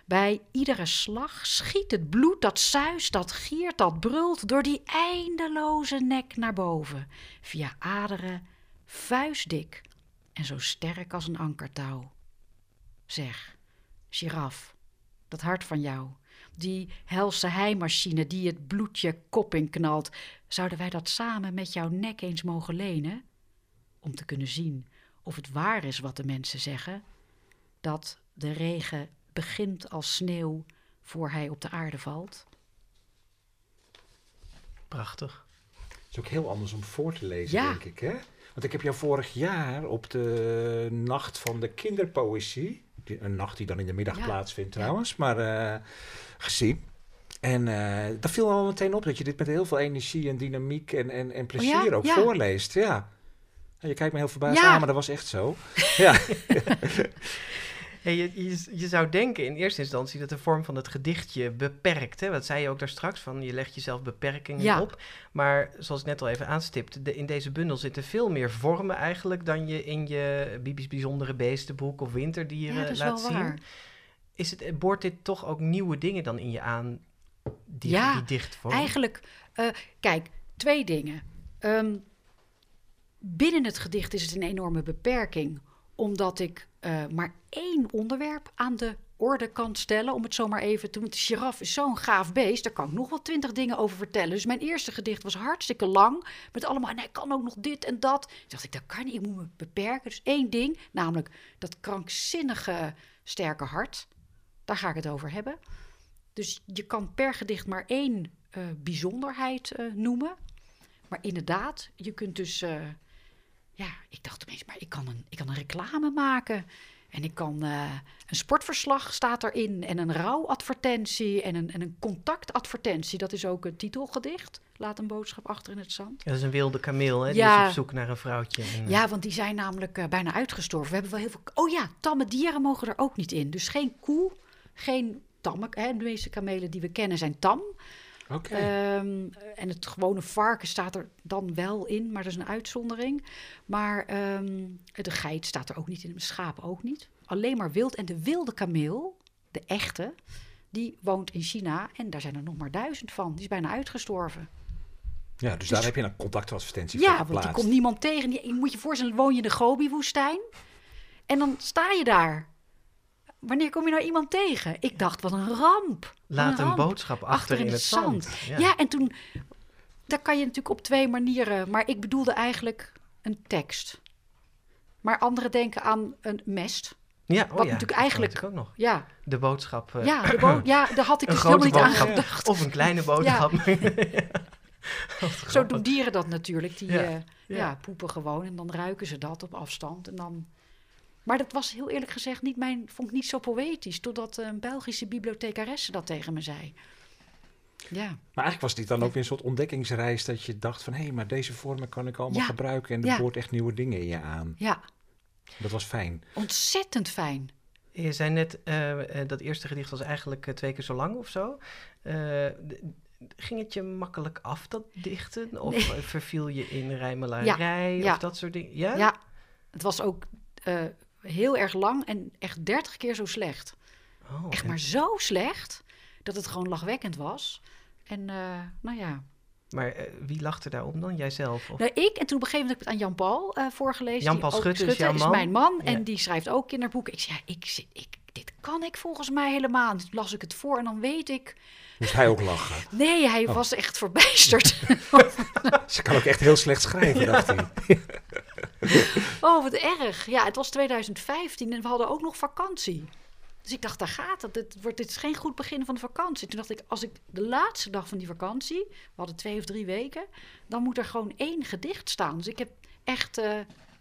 Bij iedere slag schiet het bloed dat zuist, dat giert, dat brult door die eindeloze nek naar boven, via aderen vuistdik en zo sterk als een ankertouw. Zeg, giraf, dat hart van jou, die helse heimachine die het bloedje kop inknalt, zouden wij dat samen met jouw nek eens mogen lenen? Om te kunnen zien of het waar is wat de mensen zeggen, dat de regen begint als sneeuw voor hij op de aarde valt. Prachtig. Het is ook heel anders om voor te lezen, denk ik. Hè? Want ik heb jou vorig jaar op de Nacht van de Kinderpoëzie, een nacht die dan in de middag plaatsvindt trouwens, maar uh, gezien. En uh, dat viel al meteen op dat je dit met heel veel energie en dynamiek en, en, en oh plezier ook voorleest. Ja. Je kijkt me heel verbaasd ja. aan, maar dat was echt zo. ja. Hey, je, je, je, zou denken in eerste instantie dat de vorm van het gedichtje beperkt. Hè? Wat zei je ook daar straks van, je legt jezelf beperkingen op. Maar zoals ik net al even aanstipte, de, in deze bundel zitten veel meer vormen eigenlijk dan je in je Bibi's Bijzondere Beestenboek of Winterdieren ja, laat zien. Waar. Is het, boort dit toch ook nieuwe dingen dan in je aan, die, ja, die dichtvorm? eigenlijk, uh, kijk, twee dingen. Um, Binnen het gedicht is het een enorme beperking, omdat ik uh, maar één onderwerp aan de orde kan stellen, om het zomaar even te doen. De giraf is zo'n gaaf beest, daar kan ik nog wel twintig dingen over vertellen. Dus mijn eerste gedicht was hartstikke lang, met allemaal, en hij kan ook nog dit en dat. Toen dacht ik, dat kan niet, ik moet me beperken. Dus één ding, namelijk dat krankzinnige sterke hart. Daar ga ik het over hebben. Dus je kan per gedicht maar één uh, bijzonderheid uh, noemen. Maar inderdaad, je kunt dus ja, ik dacht opeens, maar ik kan een, ik kan een reclame maken. En ik kan uh, een sportverslag staat erin. En een rouwadvertentie en een, en een contactadvertentie. Dat is ook een titelgedicht. Laat een boodschap achter in het zand. Ja, dat is een wilde kameel, hè? Ja. Die is op zoek naar een vrouwtje. En, ja, want die zijn namelijk uh, bijna uitgestorven. We hebben wel heel veel... Oh ja, tamme dieren mogen er ook niet in. Dus geen koe, geen tamme... Hè, de meeste kamelen die we kennen zijn tam. Ehm, en het gewone varken staat er dan wel in, maar dat is een uitzondering. Maar um, de geit staat er ook niet in, de schaap ook niet. Alleen maar wild. En de wilde kameel, de echte, die woont in China en daar zijn er nog maar duizend van. Die is bijna uitgestorven. Ja, dus, dus daar heb je een contactadvertentie ja, voor Ja, want die komt niemand tegen. Je moet je voorstellen, woon je in de Gobi-woestijn. En dan sta je daar wanneer kom je nou iemand tegen? Ik dacht, wat een ramp. Laat een, boodschap achter, in, het zand. Ja. en toen daar kan je natuurlijk op twee manieren. Maar ik bedoelde eigenlijk een tekst. Maar anderen denken aan een mest. Ja, oh Wat ja, natuurlijk dat eigenlijk- natuurlijk ook nog. Ja, De boodschap. eh, ja, de bo- ja daar had ik dus helemaal niet aan gedacht. of een kleine boodschap. Zo doen dieren dat natuurlijk. Die Ja, eh, ja. poepen gewoon en dan ruiken ze dat op afstand. En dan... Maar dat was heel eerlijk gezegd niet mijn, vond ik niet zo poëtisch. Totdat een Belgische bibliothecaresse dat tegen me zei. Ja, Maar eigenlijk was dit dan ook weer een soort ontdekkingsreis dat je dacht van hé, maar deze vormen kan ik allemaal Ja, gebruiken en er ja. echt nieuwe dingen in je aan. ja, Dat was fijn. ontzettend fijn. Je zei net, eh, eh, dat eerste gedicht was eigenlijk eh, twee keer zo lang of zo. Eh, ging het je makkelijk af, dat dichten? Of Nee. eh, verviel je in rijmelarij Ja, ja. of dat soort dingen? Ja? Ja, het was ook eh, heel erg lang en echt dertig keer zo slecht. Oh, Echt en- maar zo slecht dat het gewoon lachwekkend was. En eh, nou ja, Maar eh, wie lachte daarom dan? Jijzelf? Of? Nou, ik en toen op een gegeven moment heb ik het aan Jan-Paul eh, voorgelezen. Jan-Paul Schutte is jouw is man? mijn man Ja. en die schrijft ook kinderboeken. Ik zei, ja, ik, dit kan ik volgens mij helemaal. Toen las ik het voor en dan weet ik... Moest hij ook lachen. Nee, hij Oh. was echt verbijsterd. Ze kan ook echt heel slecht schrijven, dacht hij. oh, wat erg. Ja, het was 2015 en we hadden ook nog vakantie. Dus ik dacht, daar gaat het. Dit, wordt, dit is geen goed begin van de vakantie. Toen dacht ik, als ik de laatste dag van die vakantie... We hadden twee of drie weken. Dan moet er gewoon één gedicht staan. Dus ik heb echt eh,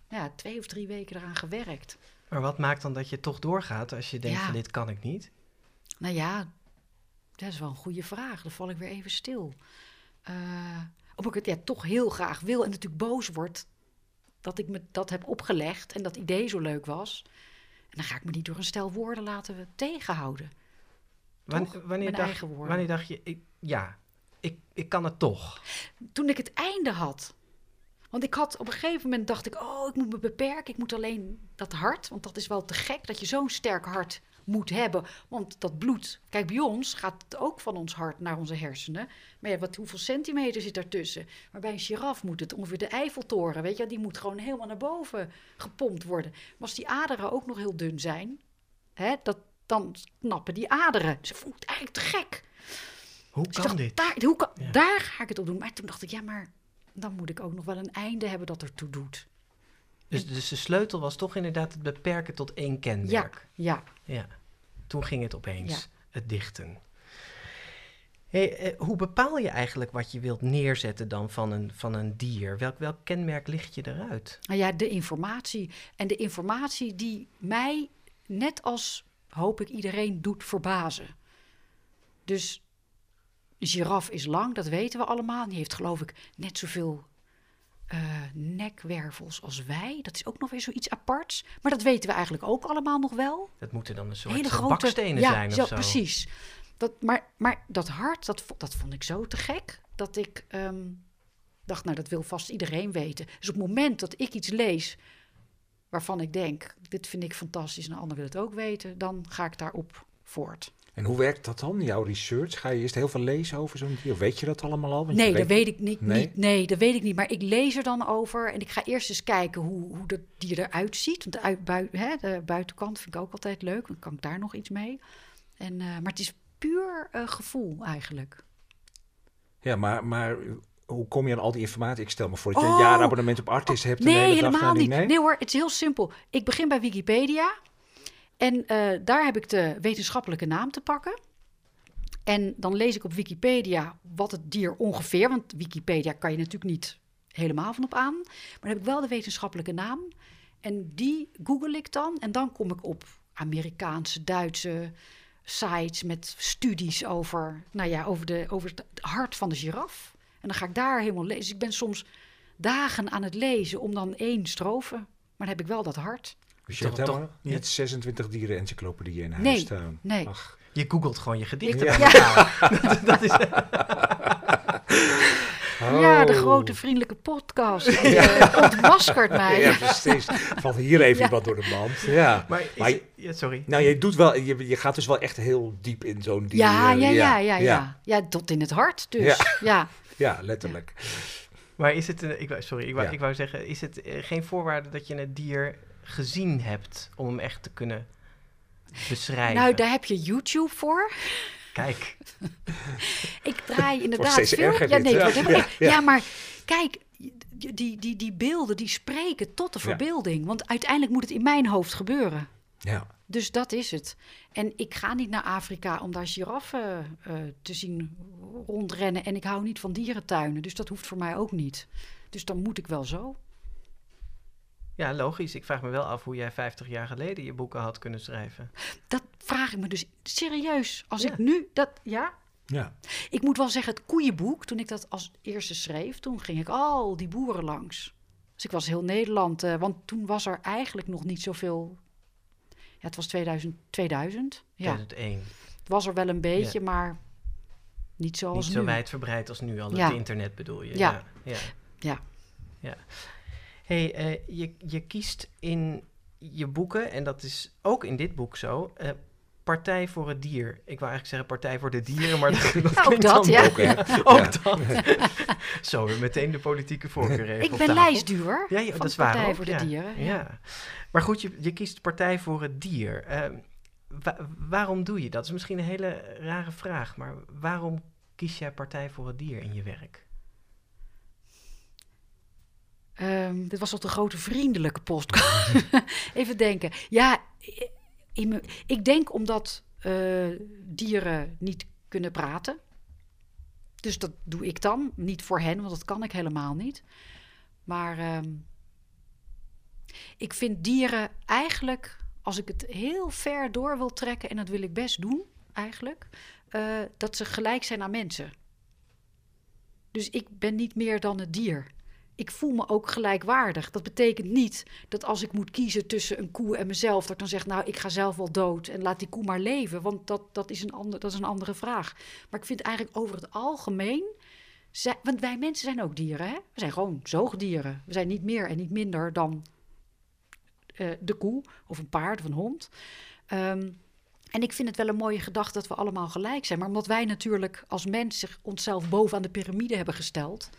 ja, twee of drie weken eraan gewerkt. Maar wat maakt dan dat je toch doorgaat als je denkt Ja. van dit kan ik niet? Nou ja, dat is wel een goede vraag. Dan val ik weer even stil. Eh omdat ik het ja, toch heel graag wil en natuurlijk boos word dat ik me dat heb opgelegd en dat idee zo leuk was. En dan ga ik me niet door een stel woorden laten tegenhouden. Toch? wanneer, Mijn dacht, wanneer dacht je, ik, ja, ik, ik kan het toch? Toen ik het einde had. Want ik had op een gegeven moment dacht ik, oh, ik moet me beperken. Ik moet alleen dat hart, want dat is wel te gek dat je zo'n sterk hart moet hebben. Want dat bloed, kijk, bij ons gaat het ook van ons hart naar onze hersenen. Maar ja, wat, hoeveel centimeter zit daartussen? Maar bij een giraf moet het ongeveer de Eiffeltoren, weet je, die moet gewoon helemaal naar boven gepompt worden. Maar als die aderen ook nog heel dun zijn, hè, dat, dan knappen die aderen. Dus vond het eigenlijk te gek. Hoe Dus kan dacht, dit? Daar, hoe kan, Ja. daar ga ik het op doen. Maar toen dacht ik, ja, maar dan moet ik ook nog wel een einde hebben dat ertoe doet. Dus, dus de sleutel was toch inderdaad het beperken tot één kenmerk. ja. Ja. Toen ging het opeens, Ja. het dichten. Hey, eh, hoe bepaal je eigenlijk wat je wilt neerzetten dan van een, van een dier? Welk, welk kenmerk licht je eruit? Nou ja, de informatie. En de informatie die mij, net als hoop ik iedereen, doet verbazen. Dus giraf is lang, dat weten we allemaal. Die heeft geloof ik net zoveel eh, nekwervels als wij. Dat is ook nog weer zoiets aparts. Maar dat weten we eigenlijk ook allemaal nog wel. Dat moeten dan een soort hele grote bakstenen ja, zijn of zo, zo. precies. Dat, maar, maar dat hart, dat, dat vond ik zo te gek dat ik ehm, dacht, nou dat wil vast iedereen weten. Dus op het moment dat ik iets lees waarvan ik denk, dit vind ik fantastisch en een ander wil het ook weten, dan ga ik daarop voort. En hoe werkt dat dan, jouw research? Ga je eerst heel veel lezen over zo'n dier? Weet je dat allemaal al? Want Nee, dat weet ik niet, Nee? niet. Nee, dat weet ik niet. Maar ik lees er dan over en ik ga eerst eens kijken hoe, hoe dat dier eruit ziet. Want de, uit, bui- hè, de buitenkant vind ik ook altijd leuk, dan kan ik daar nog iets mee. En, eh, maar het is puur eh, gevoel eigenlijk. Ja, maar, maar hoe kom je aan al die informatie? Ik stel me voor dat je Oh! een jaarabonnement op Artis hebt. Nee, helemaal niet. Nee? hoor, het is heel simpel. Ik begin bij Wikipedia. En eh, daar heb ik de wetenschappelijke naam te pakken. En dan lees ik op Wikipedia wat het dier ongeveer... want Wikipedia kan je natuurlijk niet helemaal van op aan. Maar dan heb ik wel de wetenschappelijke naam. En die google ik dan. En dan kom ik op Amerikaanse, Duitse sites met studies over, nou ja, over, de, over het hart van de giraf. En dan ga ik daar helemaal lezen. Dus ik ben soms dagen aan het lezen om dan één strofe. Maar dan heb ik wel dat hart. Dus je Toch- hebt helemaal toch- niet 26 dieren encyclopedieën in huis Nee, staan. nee. Ach, Je googelt gewoon je gedichten ja. elkaar. dat is, Ja, de Oh. grote vriendelijke podcast. Die eh, ontmaskert mij. Ja, precies. Valt hier even Ja. iemand door de mand. Ja. maar is Maar je- het- ja, sorry. Nou, je, doet wel, je, je gaat dus wel echt heel diep in zo'n dier. Ja, eh, ja, ja, ja, ja, ja. ja. tot in het hart dus. Ja. Ja, letterlijk. Maar is het, een, ik, sorry, ik wou, Ja. ik wou zeggen, is het eh, geen voorwaarde dat je het dier gezien hebt om hem echt te kunnen beschrijven? Nou, daar heb je YouTube voor. Kijk. ik draai inderdaad veel. Ja, nee, ja. Ja, ja, maar kijk, die, die, die beelden die spreken tot de verbeelding. Want uiteindelijk moet het in mijn hoofd gebeuren. Ja. Dus dat is het. En ik ga niet naar Afrika om daar giraffen uh, te zien rondrennen. En ik hou niet van dierentuinen. Dus dat hoeft voor mij ook niet. Dus dan moet ik wel zo. Ja, logisch. Ik vraag me wel af hoe jij 50 jaar geleden je boeken had kunnen schrijven. Dat vraag ik me dus serieus. Als ik nu dat. Ja? Ja. Ik moet wel zeggen, het koeienboek, toen ik dat als eerste schreef, toen ging ik al die boeren langs. Dus ik was heel Nederland, uh, want toen was er eigenlijk nog niet zoveel. Ja, het was 2000. 2000 ja. 2001. Het was er wel een beetje, ja. maar niet zoals niet nu. zo wijdverbreid als nu al. Ja. Het internet bedoel je. Ja. Ja. ja. ja. Hey, uh, je, je kiest in je boeken, en dat is ook in dit boek zo, uh, Partij voor het Dier. Ik wou eigenlijk zeggen Partij voor de Dieren, maar dat, dat ook dat, ja. Ook, ja. ook dat. Zo, meteen de politieke voorkeur even Ik op ben tafel. lijstduur ja, ja, van dat is Partij waar ook, voor de ja. Dieren. Ja. Ja. Maar goed, je, je kiest Partij voor het Dier. Uh, wa waarom doe je dat? Dat is misschien een hele rare vraag, maar waarom kies jij Partij voor het Dier in je werk? Um, dit was toch de grote vriendelijke post. Even denken. Ja, me, ik denk omdat uh, dieren niet kunnen praten. Dus dat doe ik dan. Niet voor hen, want dat kan ik helemaal niet. Maar um, ik vind dieren eigenlijk, als ik het heel ver door wil trekken, en dat wil ik best doen eigenlijk, uh, dat ze gelijk zijn aan mensen. Dus ik ben niet meer dan het dier ik voel me ook gelijkwaardig. Dat betekent niet dat als ik moet kiezen tussen een koe en mezelf, dat ik dan zeg, nou, ik ga zelf wel dood en laat die koe maar leven. Want dat, dat, is, een ander, dat is een andere vraag. Maar ik vind eigenlijk over het algemeen. Want wij mensen zijn ook dieren, hè? We zijn gewoon zoogdieren. We zijn niet meer en niet minder dan uh, de koe of een paard of een hond. Um, en ik vind het wel een mooie gedachte dat we allemaal gelijk zijn. Maar omdat wij natuurlijk als mens zich onszelf bovenaan de piramide hebben gesteld.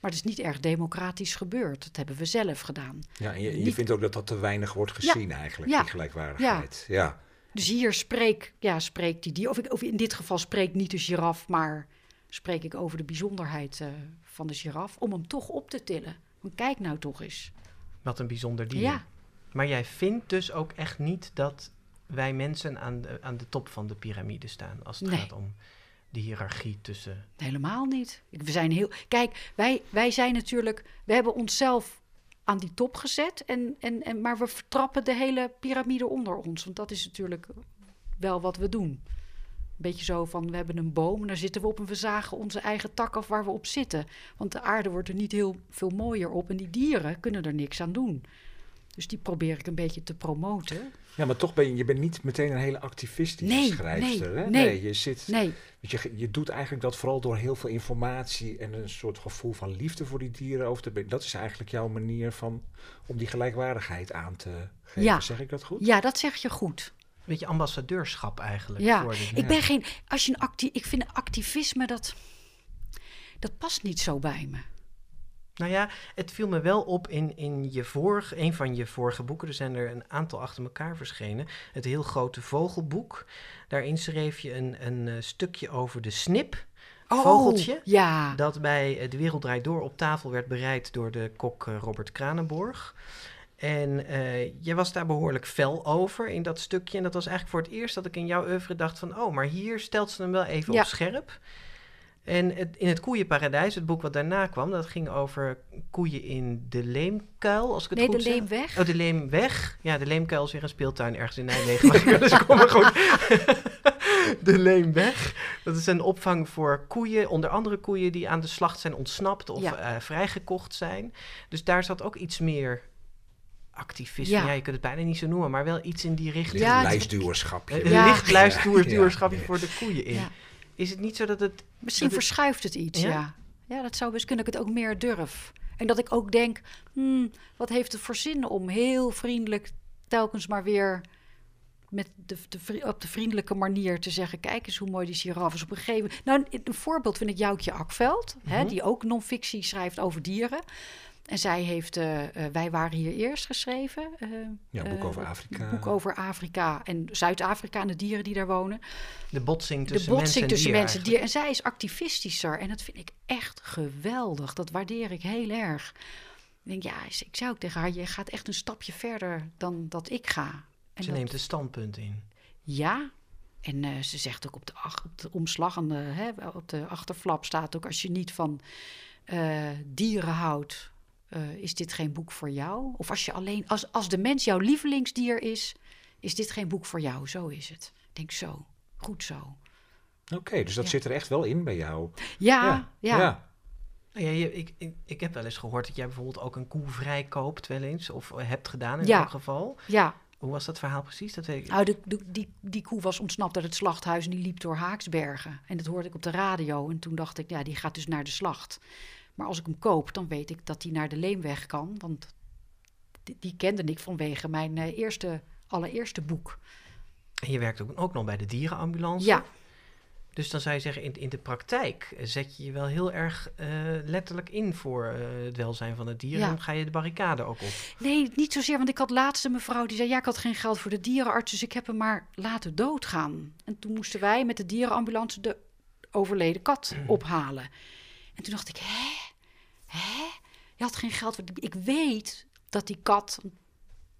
Maar het is niet erg democratisch gebeurd. Dat hebben we zelf gedaan. Ja, en je, je niet... vindt ook dat dat te weinig wordt gezien ja. eigenlijk, ja. die gelijkwaardigheid. Ja. ja. Dus hier spreek, ja, spreekt die dier, of, ik, of in dit geval spreekt niet de giraf, maar spreek ik over de bijzonderheid uh, van de giraf, om hem toch op te tillen. Want kijk nou toch eens. Wat een bijzonder dier. Ja. Maar jij vindt dus ook echt niet dat wij mensen aan de, aan de top van de piramide staan als het nee. gaat om de hiërarchie tussen. Helemaal niet. We zijn heel. Kijk, wij, wij zijn natuurlijk. We hebben onszelf aan die top gezet. En, en, en, maar we vertrappen de hele piramide onder ons. Want dat is natuurlijk wel wat we doen. Een beetje zo van, we hebben een boom en daar zitten we op en we zagen onze eigen tak af waar we op zitten. Want de aarde wordt er niet heel veel mooier op en die dieren kunnen er niks aan doen. Dus die probeer ik een beetje te promoten. Ja, maar toch ben je, je bent niet meteen een hele activistische nee, schrijfster. Nee, hè? nee, nee, je zit. Nee. Je, je doet eigenlijk dat vooral door heel veel informatie en een soort gevoel van liefde voor die dieren over te brengen. Dat is eigenlijk jouw manier van om die gelijkwaardigheid aan te geven. Ja. Zeg ik dat goed? Ja, dat zeg je goed. Beetje ambassadeurschap eigenlijk. Ja, voor ik ben geen. Als je een acti ik vind activisme dat. Dat past niet zo bij me. Nou ja, het viel me wel op in, in je vorige, een van je vorige boeken. Er zijn er een aantal achter elkaar verschenen. Het heel grote vogelboek. Daarin schreef je een, een uh, stukje over de snip. Oh, vogeltje. Ja. Dat bij uh, De Wereld Draait Door op tafel werd bereid door de kok uh, Robert Kranenborg. En je was daar behoorlijk fel over in dat stukje. En dat was eigenlijk voor het eerst dat ik in jouw oeuvre dacht van... oh, maar hier stelt ze hem wel even Ja. op scherp. En het, in het Koeienparadijs, het boek wat daarna kwam, dat ging over koeien in de leemkuil, als ik het Nee, goed de zeg. leemweg. Oh, de Leemweg. Ja, de Leemkuil is weer een speeltuin ergens in Nijmegen. maar dus kom maar goed. de Leemweg. Dat is een opvang voor koeien, onder andere koeien die aan de slacht zijn ontsnapt of Ja. eh, vrijgekocht zijn. Dus daar zat ook iets meer activisme. Ja. Ja. je kunt het bijna niet zo noemen, maar wel iets in die richting. Ja, het- Lijstduwerschapje. Een Ja. licht voor de koeien in. Is het niet zo dat het... Misschien dat het- verschuift het iets, Ja? ja. ja. dat zou best kunnen dat ik het ook meer durf. En dat ik ook denk, hmm, wat heeft het voor zin om heel vriendelijk telkens maar weer met de, de, op de vriendelijke manier te zeggen... kijk eens hoe mooi die giraf is op een gegeven moment. Nou, een, voorbeeld vind ik Joukje Akveld... hè, mhm. die ook non-fictie schrijft over dieren... En zij heeft uh, Wij waren hier eerst geschreven. Uh, ja, boek over Afrika. boek over Afrika en Zuid-Afrika en de dieren die daar wonen. De botsing tussen, de botsing mensen, tussen en mensen en dieren. En zij is activistischer en dat vind ik echt geweldig. Dat waardeer ik heel erg. Ik denk, ja, ik zou ook tegen haar, je gaat echt een stapje verder dan dat ik ga. En ze neemt een standpunt in. Ja, en ze zegt ook op de, op de omslag, en de, hè, op de achterflap staat ook... als je niet van dieren houdt, uh, is dit geen boek voor jou? Of als je alleen, als, als de mens jouw lievelingsdier is, is dit geen boek voor jou? Zo is het. Ik denk zo. Goed zo. Oké, dus dat zit er echt wel in bij jou. Ja, ja. ja. Nou ja. je, ik, ik, ik, heb wel eens gehoord dat jij bijvoorbeeld ook een koe vrijkoopt wel eens. Of hebt gedaan in elk geval. Ja. Hoe was dat verhaal precies? Dat weet ik. Nou, de, die, die koe was ontsnapt uit het slachthuis en die liep door Haaksbergen. En dat hoorde ik op de radio. En toen dacht ik, ja, die gaat dus naar de slacht. Maar als ik hem koop, dan weet ik dat hij naar de Leemweg kan. Want die, die kende ik vanwege mijn uh, eerste, allereerste boek. En je werkt ook, ook nog bij de dierenambulance. Ja. Dus dan zou je zeggen, in, in de praktijk zet je je wel heel erg uh, letterlijk in voor uh, het welzijn van het dier. Ja. Dan ga je de barricade ook op. Nee, niet zozeer. Want ik had laatst een mevrouw die zei: Ja, ik had geen geld voor de dierenarts, dus ik heb hem maar laten doodgaan. En toen moesten wij met de dierenambulance de overleden kat ophalen. En toen dacht ik: Hè? Hè? Je had geen geld. Ik weet dat die kat,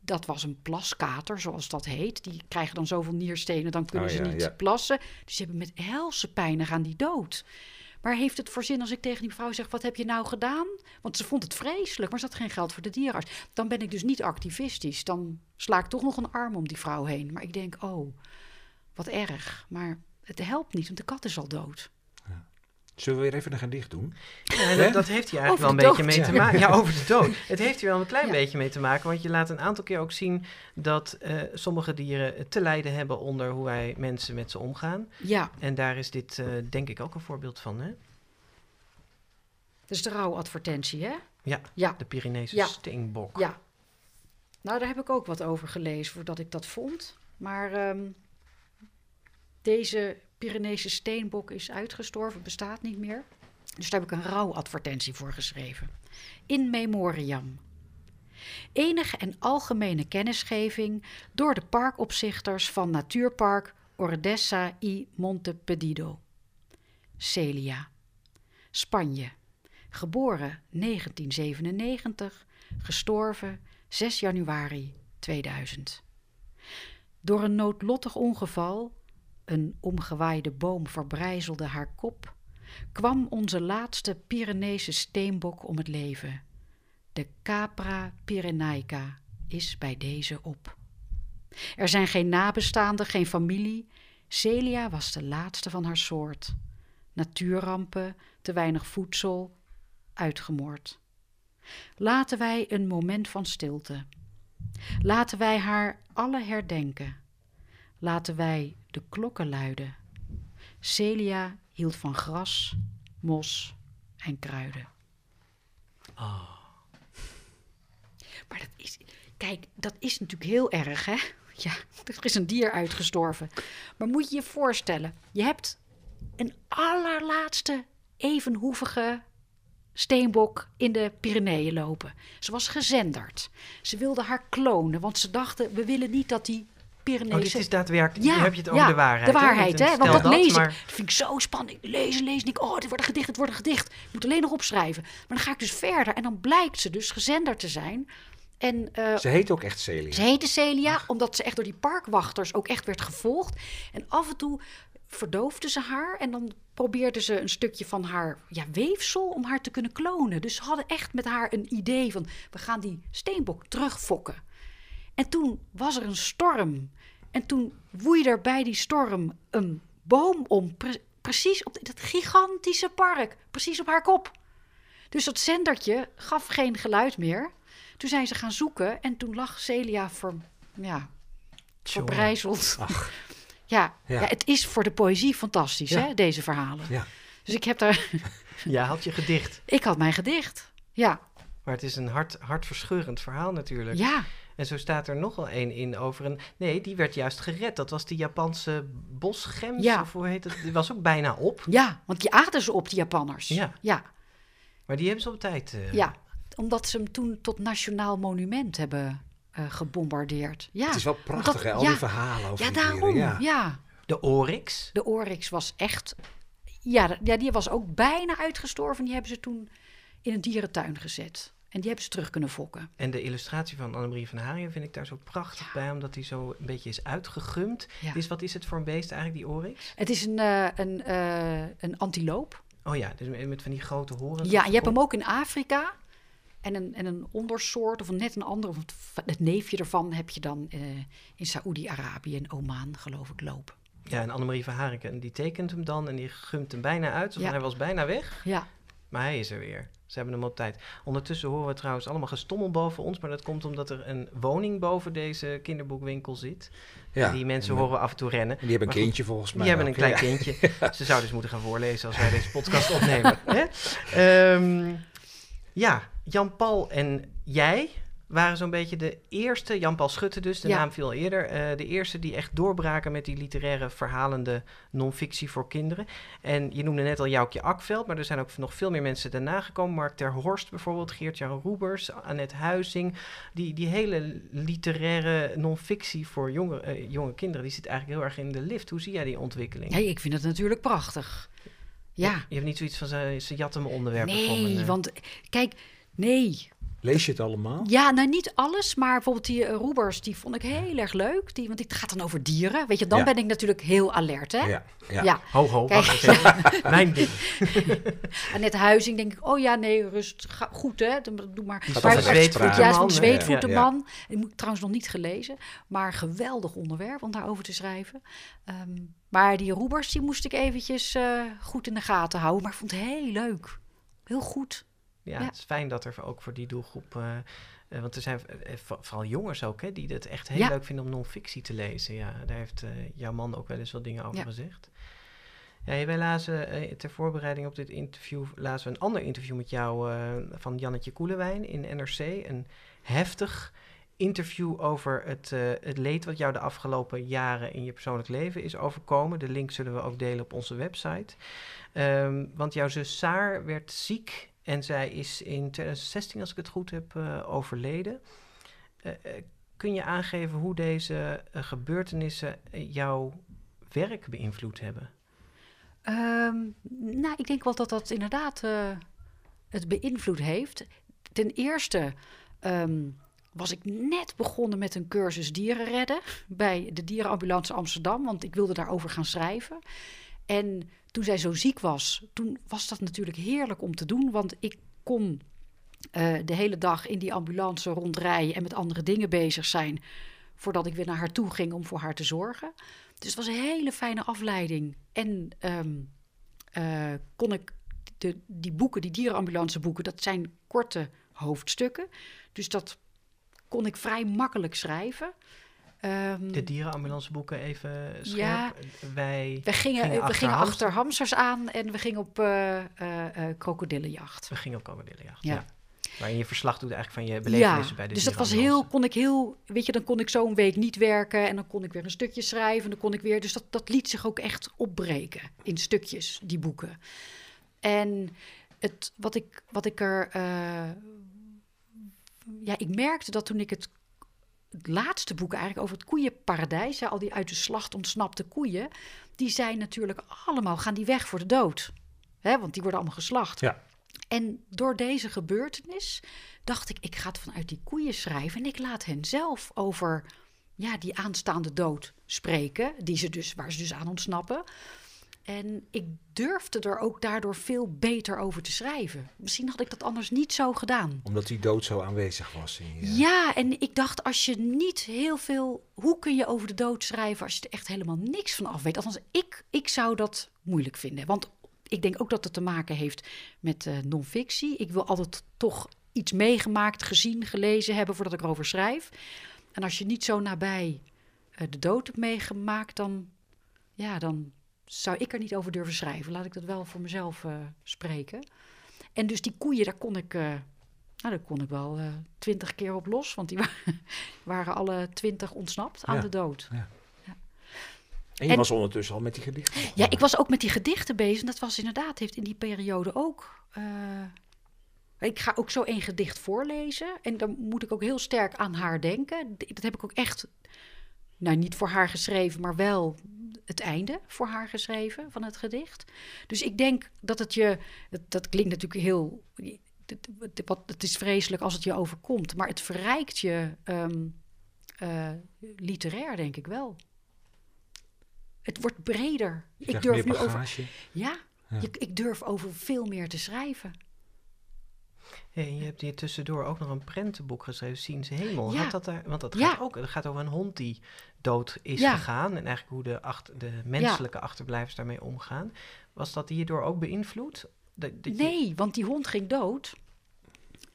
dat was een plaskater, zoals dat heet. Die krijgen dan zoveel nierstenen, dan kunnen oh ze niet plassen. Dus ze hebben met helse pijnen gaan die dood. Maar heeft het voor zin als ik tegen die vrouw zeg: Wat heb je nou gedaan? Want ze vond het vreselijk, maar ze had geen geld voor de dierenarts. Dan ben ik dus niet activistisch. Dan sla ik toch nog een arm om die vrouw heen. Maar ik denk: Oh, wat erg. Maar het helpt niet, want de kat is al dood. Zullen we weer even een gedicht doen? Ja, dat, dat, heeft hier eigenlijk wel een beetje mee te maken. Ja, over de dood. Het heeft hier wel een klein beetje mee te maken, want je laat een aantal keer ook zien dat uh, sommige dieren te lijden hebben onder hoe wij mensen met ze omgaan. Ja. En daar is dit uh, denk ik ook een voorbeeld van, hè? Is de rouwadvertentie, hè? Ja, ja. de Pyreneese ja. steenbok. Ja. Nou, daar heb ik ook wat over gelezen voordat ik dat vond. Maar um, deze Pyreneese steenbok is uitgestorven, bestaat niet meer. Dus daar heb ik een rouwadvertentie voor geschreven. In memoriam. Enige en algemene kennisgeving door de parkopzichters van Natuurpark Ordessa y Montepedido. Celia. Spanje. Geboren 1997, gestorven 6 januari 2000. Door een noodlottig ongeval een omgewaaide boom verbrijzelde haar kop, kwam onze laatste Pyreneese steenbok om het leven. De Capra pyrenaica is bij deze op. Er zijn geen nabestaanden, geen familie. Celia was de laatste van haar soort. Natuurrampen, te weinig voedsel, uitgemoord. Laten wij een moment van stilte. Laten wij haar alle herdenken. Laten wij de klokken luiden. Celia hield van gras, mos en kruiden. Oh. Maar dat is, kijk, dat is natuurlijk heel erg, hè? Ja, er is een dier uitgestorven. Maar moet je je voorstellen, je hebt een allerlaatste evenhoevige steenbok in de Pyreneeën lopen. Ze was gezenderd. Ze wilden haar klonen, want ze dachten: we willen niet dat die Pyreneese... Oh, dit is daadwerkelijk, ja, heb je het over de waarheid. de waarheid, hè? Want dat, dat lees ik. Dat vind ik zo spannend. Lezen, lezen. Ik, oh, dit wordt een gedicht, het wordt een gedicht. Ik moet alleen nog opschrijven. Maar dan ga ik dus verder en dan blijkt ze dus gezender te zijn. En, uh, ze heet ook echt Celia. Ze heette Celia, omdat ze echt door die parkwachters ook echt werd gevolgd. En af en toe verdoofden ze haar en dan probeerden ze een stukje van haar ja, weefsel om haar te kunnen klonen. Dus ze hadden echt met haar een idee van we gaan die steenbok terugfokken. En toen was er een storm. En toen woeide er bij die storm een boom om. precies op dat gigantische park. Precies op haar kop. Dus dat zendertje gaf geen geluid meer. Toen zijn ze gaan zoeken en toen lag Celia ver, ja, verbrijzeld. Ja, ja. het is voor de poëzie fantastisch, hè, deze verhalen. Ja. Dus ik heb daar... Ja, had je gedicht. Ik had mijn gedicht, ja. Maar het is een hart, hartverscheurend verhaal natuurlijk. Ja. En zo staat er nog wel één in over een... Nee, die werd juist gered. Dat was die Japanse bosgems, Ja. of hoe heet het? Die was ook bijna op. Ja, want die aten ze op, die Japanners. Ja. ja. Maar die hebben ze op tijd... eh, Ja, omdat ze hem toen tot nationaal monument hebben eh, gebombardeerd. Ja, Het is wel prachtig, dat- hè? Al ja, die verhalen over Ja, daarom. ja. Ja. De Oryx. de Oryx was echt... Ja, ja, die was ook bijna uitgestorven. Die hebben ze toen in een dierentuin gezet. En die hebben ze terug kunnen fokken. En de illustratie van Annemarie van Haaien vind ik daar zo prachtig bij, omdat die zo een beetje is uitgegumd. Ja. Dus wat is het voor een beest eigenlijk, die Oryx? Het is een, eh, een, eh, een antiloop. Oh ja, dus met- van die grote horens. Ja, je hebt hem ook in Afrika. En een, en een ondersoort of net een ander, of het, neefje ervan heb je dan eh, in Saoedi-Arabië en Oman, geloof ik, lopen. Ja, en Annemarie van Hariken, die tekent hem dan en die gumt hem bijna uit. Ja. hij was bijna weg, Ja, maar hij is er weer. Ze hebben hem op tijd. Ondertussen horen we trouwens allemaal gestommel boven ons, maar dat komt omdat er een woning boven deze kinderboekwinkel zit. Ja. Die mensen En, horen af en toe rennen. Die hebben een Maar goed, kindje volgens mij. Die hebben een klein ja. kindje. Ze zouden dus moeten gaan voorlezen als wij deze podcast opnemen. hè? Ehm, ja, Jan-Paul en jij waren zo'n beetje de eerste, Jan-Paul Schutte dus, de Ja. naam viel eerder, eh, de eerste die echt doorbraken met die literaire verhalende non-fictie voor kinderen. En je noemde net al Joukje Akveld, maar er zijn ook nog veel meer mensen daarna gekomen. Mark ter Horst bijvoorbeeld, Geert-Jan Roebers, Annette Huizing. Die, die hele literaire non-fictie voor jonge, eh, jonge kinderen, die zit eigenlijk heel erg in de lift. Hoe zie jij die ontwikkeling? nee, ik vind het natuurlijk prachtig. Ja, Je hebt niet zoiets van ze, ze jatten mijn onderwerpen me. nee, eh. want kijk, nee. Lees je het allemaal? Ja, nou niet alles, maar bijvoorbeeld die eh, Roebers, die vond ik heel erg leuk. Die, want het gaat dan over dieren. Weet je, dan Ja. ben ik natuurlijk heel alert, hè? Ja. ja. ja. Ho, ho, Kijk. wacht eens even. Mijn ding. En net Huizing denk ik, oh ja, nee, rust, ga, goed hè, doe doe maar. Gaat Maar- rechtspraak. Ja, is van man. Die moet ik trouwens nog niet gelezen, maar geweldig onderwerp om daarover te schrijven. Ehm, maar die Roebers, die moest ik eventjes eh, goed in de gaten houden, maar ik vond het heel leuk. Heel goed. Ja, Ja. het is fijn dat er ook voor die doelgroep... eh, eh, want er zijn eh, vo- vooral jongens ook, hè, die het echt heel Ja. leuk vinden om non-fictie te lezen. Ja, daar heeft jouw man ook wel eens wat dingen over Ja. gezegd. Ja, wij lazen ter voorbereiding op dit interview... lazen we een ander interview met jou van Jannetje Koelewijn in NRC. Een heftig interview over het, het leed wat jou de afgelopen jaren in je persoonlijk leven is overkomen. De link zullen we ook delen op onze website. Ehm, want jouw zus Saar werd ziek en zij is in 2016, als ik het goed heb, eh, overleden. Eh, eh, kun je aangeven hoe deze gebeurtenissen jouw werk beïnvloed hebben? Ehm, nou, ik denk wel dat dat inderdaad het beïnvloed heeft. Ten eerste ehm, was ik net begonnen met een cursus dieren redden bij de Dierenambulance Amsterdam, want ik wilde daarover gaan schrijven. En toen zij zo ziek was, toen was dat natuurlijk heerlijk om te doen, want ik kon eh, de hele dag in die ambulance rondrijden en met andere dingen bezig zijn, voordat ik weer naar haar toe ging om voor haar te zorgen. Dus het was een hele fijne afleiding. En ehm, eh, kon ik de, die boeken, die dierenambulance boeken, dat zijn korte hoofdstukken. Dus dat kon ik vrij makkelijk schrijven. Ehm, De dierenambulanceboeken even scherp. Ja. Wij, we gingen, gingen we achter gingen achter hamsters aan en we gingen op eh, krokodillenjacht. we gingen op krokodillenjacht. Ja. Ja. Waarin je verslag doet eigenlijk van je belevenissen bij de dus dat was dierenambulance. heel, kon ik heel, weet je, dan kon ik zo een week niet werken en dan kon ik weer een stukje schrijven en dan kon ik weer, dus dat, dat liet zich ook echt opbreken in stukjes, die boeken. En het, wat ik, wat ik er, ja, ik merkte dat toen ik het, het laatste boek eigenlijk over het koeienparadijs, hè, al die uit de slacht ontsnapte koeien, die zijn natuurlijk allemaal, gaan die weg voor de dood. Hè, want die worden allemaal geslacht. Ja. En door deze gebeurtenis dacht ik, ik ga het vanuit die koeien schrijven en ik laat hen zelf over ja, die aanstaande dood spreken, die ze dus, waar ze dus aan ontsnappen. En ik durfde er ook daardoor veel beter over te schrijven. Misschien had ik dat anders niet zo gedaan. Omdat die dood zo aanwezig was. In je... Ja, en ik dacht, als je niet heel veel... Hoe kun je over de dood schrijven als je er echt helemaal niks van af weet? Althans, ik, ik zou dat moeilijk vinden. Want ik denk ook dat het te maken heeft met eh non-fictie. Ik wil altijd toch iets meegemaakt, gezien, gelezen hebben voordat ik erover schrijf. En als je niet zo nabij eh, de dood hebt meegemaakt, dan, ja, dan zou ik er niet over durven schrijven. Laat ik dat wel voor mezelf eh, spreken. En dus die koeien, daar kon ik, eh, Nou, daar kon ik wel twintig keer op los, want die waren alle twintig ontsnapt aan de dood. Ja. En je was ondertussen al met die gedichten? Ja, ik was ook met die gedichten bezig. Dat was inderdaad, heeft in die periode ook. ik ga ook zo één gedicht voorlezen. En dan moet ik ook heel sterk aan haar denken. Dat heb ik ook echt, nou niet voor haar geschreven, maar wel het einde voor haar geschreven van het gedicht. Dus ik denk dat het je, dat, dat klinkt natuurlijk heel, het, het is vreselijk als het je overkomt, maar het verrijkt je ehm, eh, literair, denk ik wel. Het wordt breder. ik durf nu over. Ja, ja. ik durf over veel meer te schrijven. Hey, je hebt hier tussendoor ook nog een prentenboek geschreven, Ziens Hemel. Ja. dat daar, want dat gaat ook dat gaat over een hond die dood is gegaan. En eigenlijk hoe de, achter, de menselijke achterblijvers daarmee omgaan. Was dat hierdoor ook beïnvloed? Dat, nee, want die hond ging dood.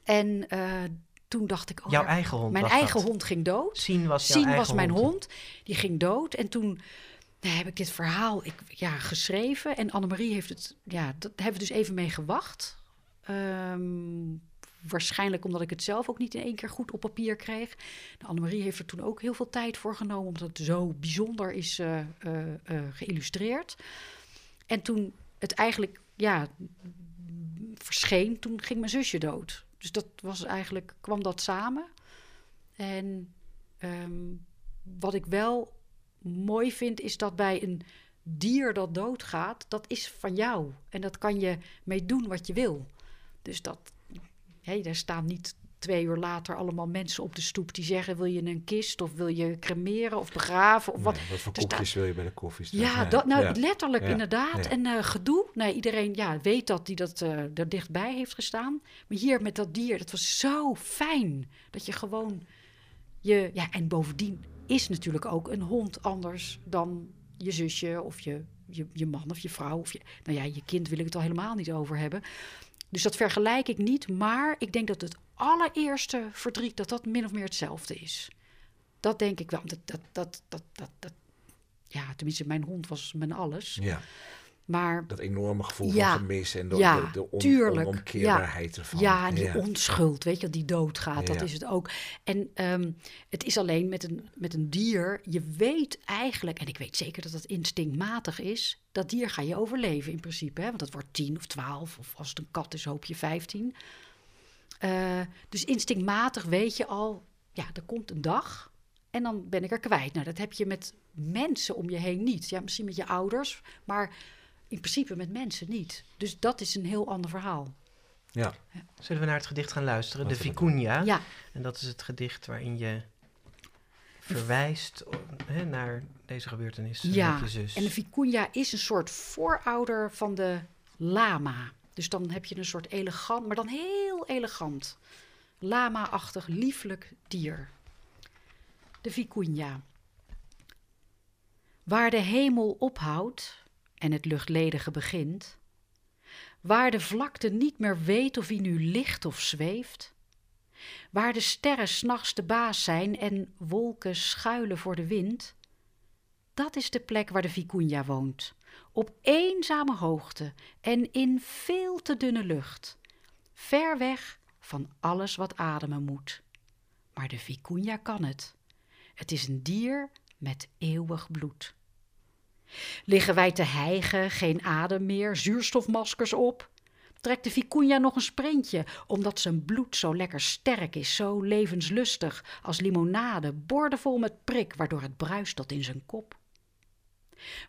En uh, toen dacht ik... Oh, Jouw eigen hond Mijn eigen hond ging dood. Sien was jouw Sien was mijn hond. Die ging dood. En toen nou, heb ik dit verhaal ik, ja, geschreven. En Annemarie heeft het... Ja, dat hebben we dus even mee gewacht. Um, waarschijnlijk omdat ik het zelf ook niet in één keer goed op papier kreeg. De Annemarie heeft er toen ook heel veel tijd voor genomen, omdat het zo bijzonder is uh, uh, geïllustreerd. En toen het eigenlijk ja, verscheen, toen ging mijn zusje dood. Dus dat was eigenlijk, kwam dat samen. En um, wat ik wel mooi vind, is dat bij een dier dat doodgaat, dat is van jou. En dat kan je mee doen wat je wil. Dus dat, Hey, daar staan niet twee uur later allemaal mensen op de stoep die zeggen: wil je een kist of wil je cremeren of begraven of wat? wat voor koekjes wil je bij de koffie staan? Ja, dat, nou letterlijk inderdaad. En uh, gedoe. Nee, iedereen ja, weet dat die dat uh, er dichtbij heeft gestaan. Maar hier met dat dier, dat was zo fijn dat je gewoon je ja en bovendien is natuurlijk ook een hond anders dan je zusje of je, je, je man of je vrouw of je, nou ja, je kind wil ik het al helemaal niet over hebben. Dus dat vergelijk ik niet, maar ik denk dat het allereerste verdriet dat dat min of meer hetzelfde is. Dat denk ik wel. Dat, dat, dat, dat, dat, ja, tenminste, mijn hond was mijn alles. Ja. Maar, dat enorme gevoel van gemis en de, ja, de, de on, tuurlijk, onomkeerbaarheid ja, ervan. Ja, die onschuld, weet je, die doodgaat, dat is het ook. En um, het is alleen met een, met een dier, je weet eigenlijk, en ik weet zeker dat dat instinctmatig is, dat dier ga je overleven in principe. Hè? Want dat wordt tien of twaalf, of als het een kat is, hoop je vijftien. Uh, dus instinctmatig weet je al, ja, er komt een dag en dan ben ik er kwijt. Nou, dat heb je met mensen om je heen niet. Ja, misschien met je ouders, maar in principe met mensen niet. Dus dat is een heel ander verhaal. Ja. Zullen we naar het gedicht gaan luisteren? de Vicuña. Ja. En dat is het gedicht waarin je verwijst hè, naar deze gebeurtenis ja. met je zus. En de Vicuña is een soort voorouder van de lama. Dus dan heb je een soort elegant, maar dan heel elegant. Lama-achtig, lieflijk dier. De Vicuña. Waar de hemel ophoudt, en het luchtledige begint, waar de vlakte niet meer weet of hij nu ligt of zweeft, waar de sterren s'nachts de baas zijn en wolken schuilen voor de wind, dat is de plek waar de Vicuña woont, op eenzame hoogte en in veel te dunne lucht, ver weg van alles wat ademen moet. Maar de Vicuña kan het. Het is een dier met eeuwig bloed. Liggen wij te hijgen, geen adem meer, zuurstofmaskers op? Trekt de vicuña nog een sprintje, omdat zijn bloed zo lekker sterk is, zo levenslustig als limonade, bordevol met prik, waardoor het bruist tot in zijn kop.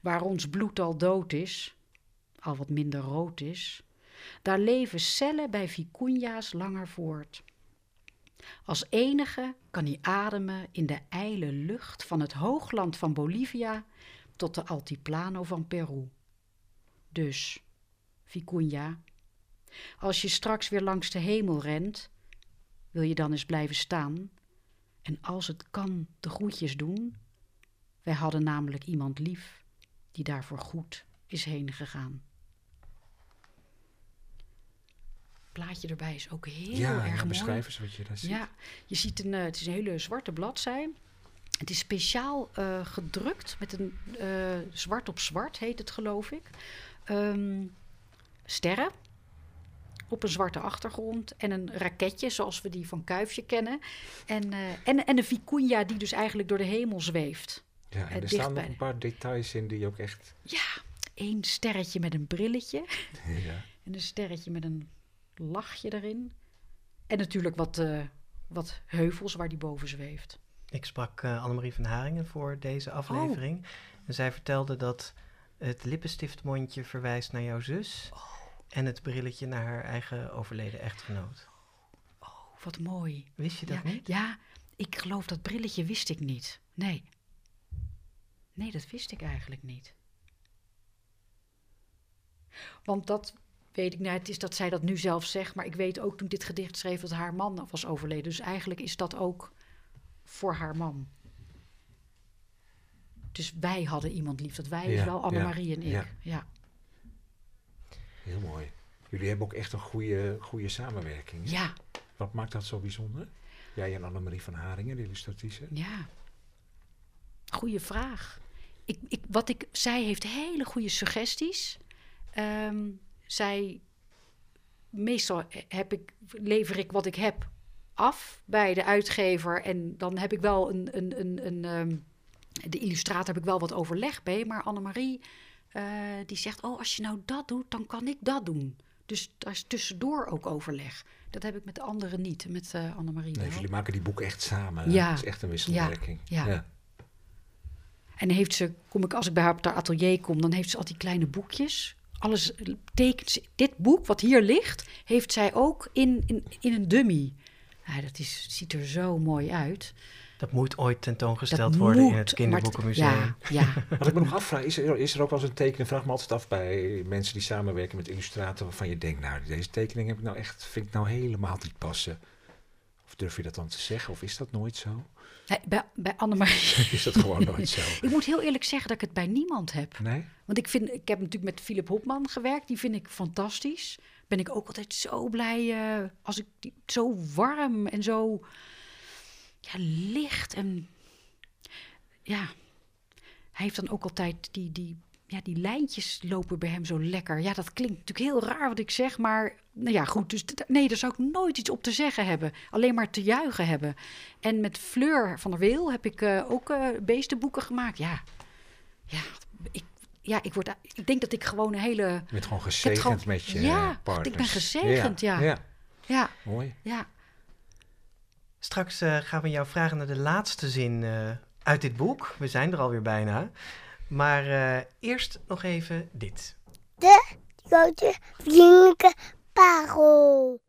Waar ons bloed al dood is, al wat minder rood is, daar leven cellen bij vicuña's langer voort. Als enige kan hij ademen in de ijle lucht van het hoogland van Bolivia tot de Altiplano van Peru. Dus, Vicuña, als je straks weer langs de hemel rent, wil je dan eens blijven staan en als het kan de groetjes doen? Wij hadden namelijk iemand lief die daarvoor goed is heen gegaan. plaatje erbij is ook heel ja, erg mooi. Beschrijf eens wat je daar ziet. Ja, je ziet een, uh, het is een hele zwarte bladzij. Het is speciaal uh, gedrukt met een uh, zwart op zwart, heet het geloof ik. Um, sterren. op een zwarte achtergrond. En een raketje, zoals we die van Kuifje kennen. En, uh, en, en een vicunha die dus eigenlijk door de hemel zweeft. Ja, en er staan nog een paar details in die ook echt... Ja, één sterretje met een brilletje. Ja. En een sterretje met een lachje erin. En natuurlijk wat, wat heuvels waar die boven zweeft. Ik sprak uh, Annemarie van Haringen voor deze aflevering. Oh. En zij vertelde dat het lippenstiftmondje verwijst naar jouw zus. Oh. En het brilletje naar haar eigen overleden echtgenoot. Oh, wat mooi. Wist je dat ja, niet? Ja, ik geloof dat brilletje wist ik niet. Nee. Nee, dat wist ik eigenlijk niet. Want dat weet ik, nou, het is dat zij dat nu zelf zegt, maar ik weet ook toen dit gedicht schreef dat haar man was overleden. Dus eigenlijk is dat ook voor haar man. Dus wij hadden iemand lief. Dat wij is wel Annemarie en ik. ja. Ja. Heel mooi. Jullie hebben ook echt een goede, goede samenwerking. ja, Wat maakt dat zo bijzonder? Jij en Annemarie van Haringen, de illustratrice. ja. Goeie vraag. Ik, ik, wat ik, zij heeft hele goede suggesties. Ehm, zij, meestal heb ik, lever ik wat ik heb af bij de uitgever. En dan heb ik wel een, een, een, een ehm, de illustrator heb ik wel wat overleg bij. Maar Annemarie, eh die zegt, oh, als je nou dat doet, dan kan ik dat doen. Dus daar is tussendoor ook overleg. Dat heb ik met de anderen niet, met eh Annemarie Nee, jullie maken die boeken echt samen. Ja. Het is echt een wisselwerking. Ja. En heeft ze, kom ik, als ik bij haar op haar atelier kom, dan heeft ze al die kleine boekjes. Alles tekent ze. Dit boek, wat hier ligt, heeft zij ook in, in, in een dummy. Ja, dat is, ziet er zo mooi uit. Dat moet ooit tentoongesteld Dat worden in het kinderboekenmuseum. Ja, ja. Wat ik me nog afvraag, is er, is er ook wel eens een tekening, vraag me altijd af bij mensen die samenwerken met illustrator, waarvan je denkt, nou, deze tekening heb ik nou echt, vind ik nou helemaal niet passen. Of durf je dat dan te zeggen, of is dat nooit zo? Nee, bij, bij Annemarie. Is dat gewoon nooit zo? Ik moet heel eerlijk zeggen dat ik het bij niemand heb. Nee? Want ik, vind, ik heb natuurlijk met Philip Hopman gewerkt. Die vind ik fantastisch. Ben ik ook altijd zo blij eh, als ik zo warm en zo ja, licht. En ja, hij heeft dan ook altijd die, die, ja, die lijntjes lopen bij hem zo lekker. Ja, dat klinkt natuurlijk heel raar wat ik zeg, maar nou ja, goed. Dus nee, daar zou ik nooit iets op te zeggen hebben. Alleen maar te juichen hebben. En met Fleur van der Weel heb ik eh, ook eh, beestenboeken gemaakt. Ja, ja, ik, ja ik, word, ik denk dat ik gewoon een hele... Je bent gewoon gezegend gewoon- met je ja, ik ben gezegend, ja. ja. Ja, Mooi. ja. Straks eh, gaan we jou vragen naar de laatste zin eh, uit dit boek. We zijn er alweer bijna. Maar eh, eerst nog even dit. grote vriendelijke parel.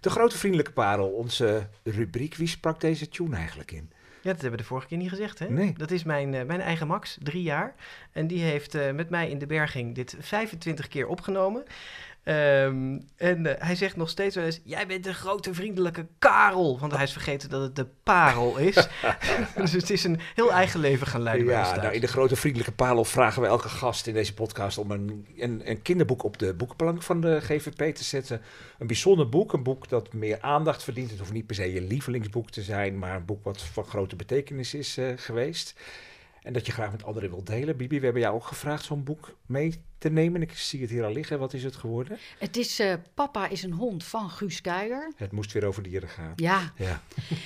De grote vriendelijke parel, onze rubriek. Wie sprak deze tune eigenlijk in? Ja, dat hebben we de vorige keer niet gezegd, hè? Nee. Dat is mijn, eh, mijn eigen Max, drie jaar. En die heeft eh, met mij in de berging dit 25 keer opgenomen. Ehm, en eh, hij zegt nog steeds wel eens... Jij bent een grote vriendelijke Karel. Want hij is vergeten dat het de parel is. dus het is een heel eigen leven gaan leiden Ja, nou, in de grote vriendelijke parel vragen we elke gast in deze podcast om een, een, een kinderboek op de boekenplank van de GVP te zetten. Een bijzonder boek, een boek dat meer aandacht verdient. Het hoeft niet per se je lievelingsboek te zijn, maar een boek wat van grote betekenis is eh, geweest. En dat je graag met anderen wilt delen. Bibi, we hebben jou ook gevraagd zo'n boek mee te nemen. Ik zie het hier al liggen. Wat is het geworden? Het is eh, Papa is een hond van Guus Kuijer. Het moest weer over dieren gaan. Ja, Ja.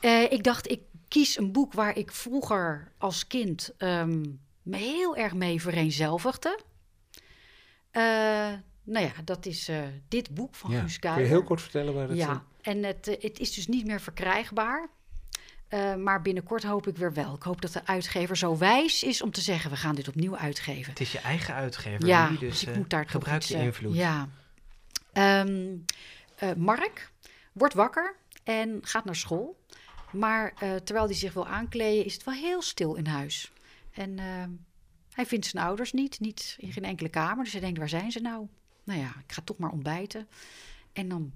Eh, ik dacht, ik kies een boek waar ik vroeger als kind ehm, me heel erg mee vereenzelvigde. Eh, nou ja, dat is dit boek van ja. Guus Kun je Kuijer. heel kort vertellen waar het... Ja, en het, het is dus niet meer verkrijgbaar. Eh, maar binnenkort hoop ik weer wel. Ik hoop dat de uitgever zo wijs is om te zeggen: we gaan dit opnieuw uitgeven. Het is je eigen uitgever. Ja, dus, dus ik eh, moet daar gebruik je eh, invloed. Ja. Ehm, eh, Mark wordt wakker en gaat naar school. Maar terwijl hij zich wil aankleden, is het wel heel stil in huis. En ehm, hij vindt zijn ouders niet, niet in geen enkele kamer. Dus hij denkt, waar zijn ze nou? Nou ja, ik ga toch maar ontbijten. En dan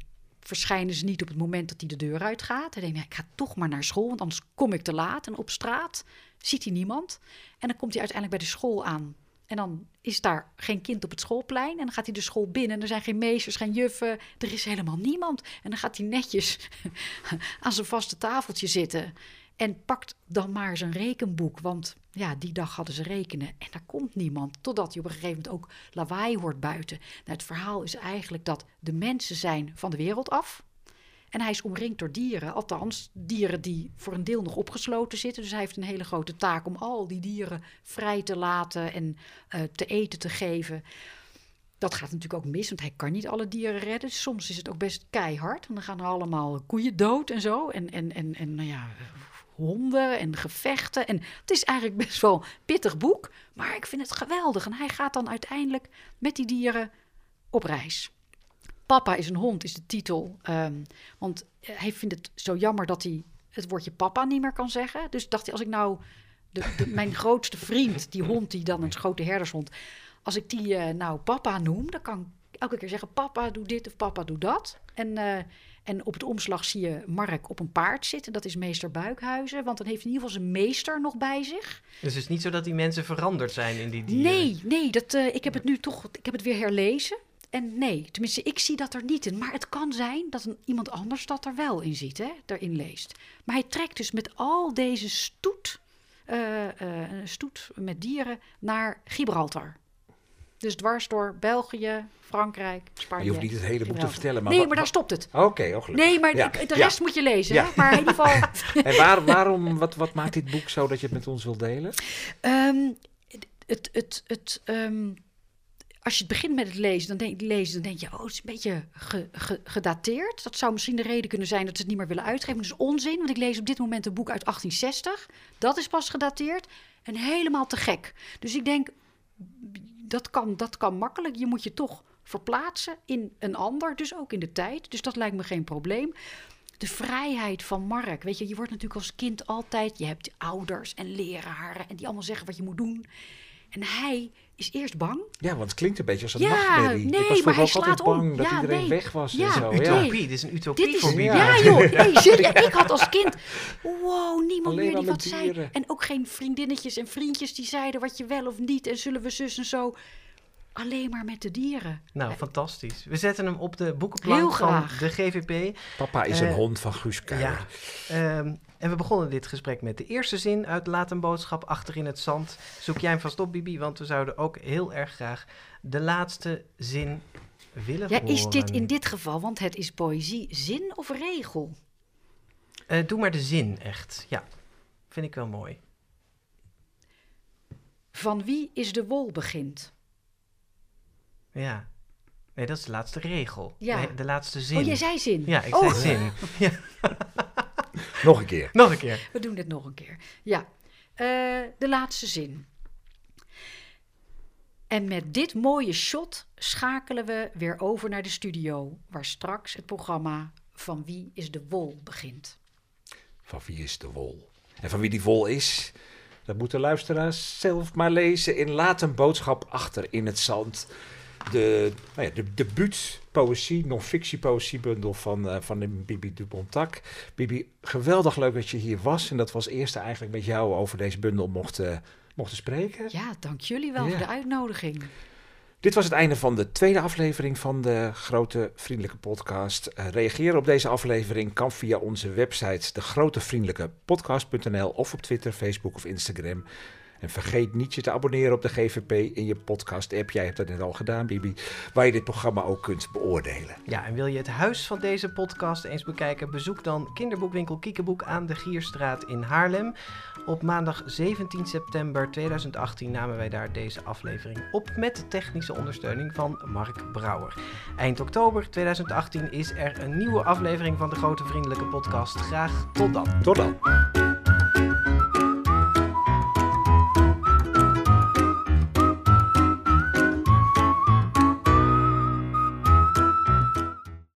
verschijnen ze niet op het moment dat hij de deur uitgaat. Hij denkt, ik ga toch maar naar school, want anders kom ik te laat. En op straat ziet hij niemand. En dan komt hij uiteindelijk bij de school aan. En dan is daar geen kind op het schoolplein. En dan gaat hij de school binnen. En er zijn geen meesters, geen juffen. Er is helemaal niemand. En dan gaat hij netjes aan zijn vaste tafeltje zitten. En pakt dan maar een rekenboek, want ja, die dag hadden ze rekenen. En daar komt niemand, totdat hij op een gegeven moment ook lawaai hoort buiten. Nou, het verhaal is eigenlijk dat de mensen zijn van de wereld af. En hij is omringd door dieren, althans dieren die voor een deel nog opgesloten zitten. Dus hij heeft een hele grote taak om al die dieren vrij te laten en uh, te eten te geven. Dat gaat natuurlijk ook mis, want hij kan niet alle dieren redden. Soms is het ook best keihard. En dan gaan er allemaal koeien dood en zo. En, en, en, en nou ja, honden en gevechten. En het is eigenlijk best wel pittig boek. Maar ik vind het geweldig. En hij gaat dan uiteindelijk met die dieren op reis. Papa is een hond, is de titel. Um, want hij vindt het zo jammer dat hij het woordje papa niet meer kan zeggen. Dus dacht hij, als ik nou de, mijn grootste vriend, die hond, die dan een grote herdershond, als ik die uh, nou papa noem, dan kan ik elke keer zeggen: papa doe dit of papa doe dat. En, uh, en op het omslag zie je Mark op een paard zitten. Dat is meester Buikhuizen, want dan heeft hij in ieder geval zijn meester nog bij zich. Dus het is niet zo dat die mensen veranderd zijn in die dieren? Nee, nee dat, uh, ik heb het nu toch, ik heb het weer herlezen. En nee, tenminste, ik zie dat er niet in. Maar het kan zijn dat een, iemand anders dat er wel in ziet, hè, daarin leest. Maar hij trekt dus met al deze stoet, uh, uh, stoet met dieren naar Gibraltar. Dus dwars door België, Frankrijk, Spanje. je hoeft niet het hele boek te vertellen. Maar nee, maar daar stopt het. Oké, okay, oh, Nee, maar ja. de rest ja. moet je lezen. Ja. Maar in ieder geval... en waar, waarom, wat, wat maakt dit boek zo dat je het met ons wilt delen? Um, het, het, het, um, als je het begint met het lezen, dan denk, lezen, dan denk je, oh, het is een beetje ge, ge, gedateerd. Dat zou misschien de reden kunnen zijn dat ze het niet meer willen uitgeven. Dat is onzin, want ik lees op dit moment een boek uit 1860. Dat is pas gedateerd en helemaal te gek. Dus ik denk, dat kan, dat kan makkelijk. Je moet je toch verplaatsen in een ander, dus ook in de tijd. Dus dat lijkt me geen probleem. De vrijheid van Mark. Weet je, je wordt natuurlijk als kind altijd. Je hebt ouders en leraren en die allemaal zeggen wat je moet doen. En hij is eerst bang. Ja, want het klinkt een beetje als een ja, nachtmerrie. Nee, ik was maar hij altijd slaat bang om. dat ja, iedereen nee. weg was ja, en zo. Utopie, Ja. dit is een utopie Dit is, voor ja, Bibi. joh, nee, ik had als kind, wow, niemand Alleen meer die wat zei. En ook geen vriendinnetjes en vriendjes die zeiden wat je wel of niet en zullen we zus en zo. Alleen maar met de dieren. Nou, fantastisch. We zetten hem op de Heel boekenplank van de GVP. Papa is Eh, een hond van Guus. Ja. Ehm, en we begonnen dit gesprek met de eerste zin uit Laat een boodschap achter in het zand. Zoek jij hem vast op, Bibi, want we zouden ook heel erg graag de laatste zin willen Ja, horen. is dit in dit geval, want het is poëzie, zin of regel? Eh, doe maar de zin, echt. Ja, vind ik wel mooi. Van wie is de wol begint? Ja. Nee, dat is de laatste regel. Ja. Nee, de laatste zin. Oh, jij zei zin. Ja, ik oh, zei zin. Ja, Nog een keer. nog een keer. We doen dit nog een keer. Ja, Eh, de laatste zin. En met dit mooie shot schakelen we weer over naar de studio, waar straks het programma Van Wie is de Wol begint. Van wie is de wol? En van wie die wol is, dat moeten luisteraars zelf maar lezen in Laat een boodschap achter in het zand. De, nou ja, de debuut poëzie, non-fictie poëziebundel van, eh, van de Bibi Dubontak. Bibi, geweldig leuk dat je hier was en dat we als eerste eigenlijk met jou over deze bundel mochten, mochten spreken. Ja, dank jullie wel Ja. voor de uitnodiging. Dit was het einde van de tweede aflevering van de grote vriendelijke podcast. Eh, reageren op deze aflevering kan via onze website degrotevriendelijkepodcast.nl of op Twitter, Facebook of Instagram. En vergeet niet je te abonneren op de GVP in je podcast-app. Jij hebt dat net al gedaan, Bibi. Waar je dit programma ook kunt beoordelen. Ja, en wil je het huis van deze podcast eens bekijken? Bezoek dan kinderboekwinkel Kiekeboek aan de Gierstraat in Haarlem. Op maandag 17 september 2018 namen wij daar deze aflevering op met technische ondersteuning van Mark Brouwer. Eind oktober 2018 is er een nieuwe aflevering van de Grote Vriendelijke Podcast. Graag tot dan. Tot dan.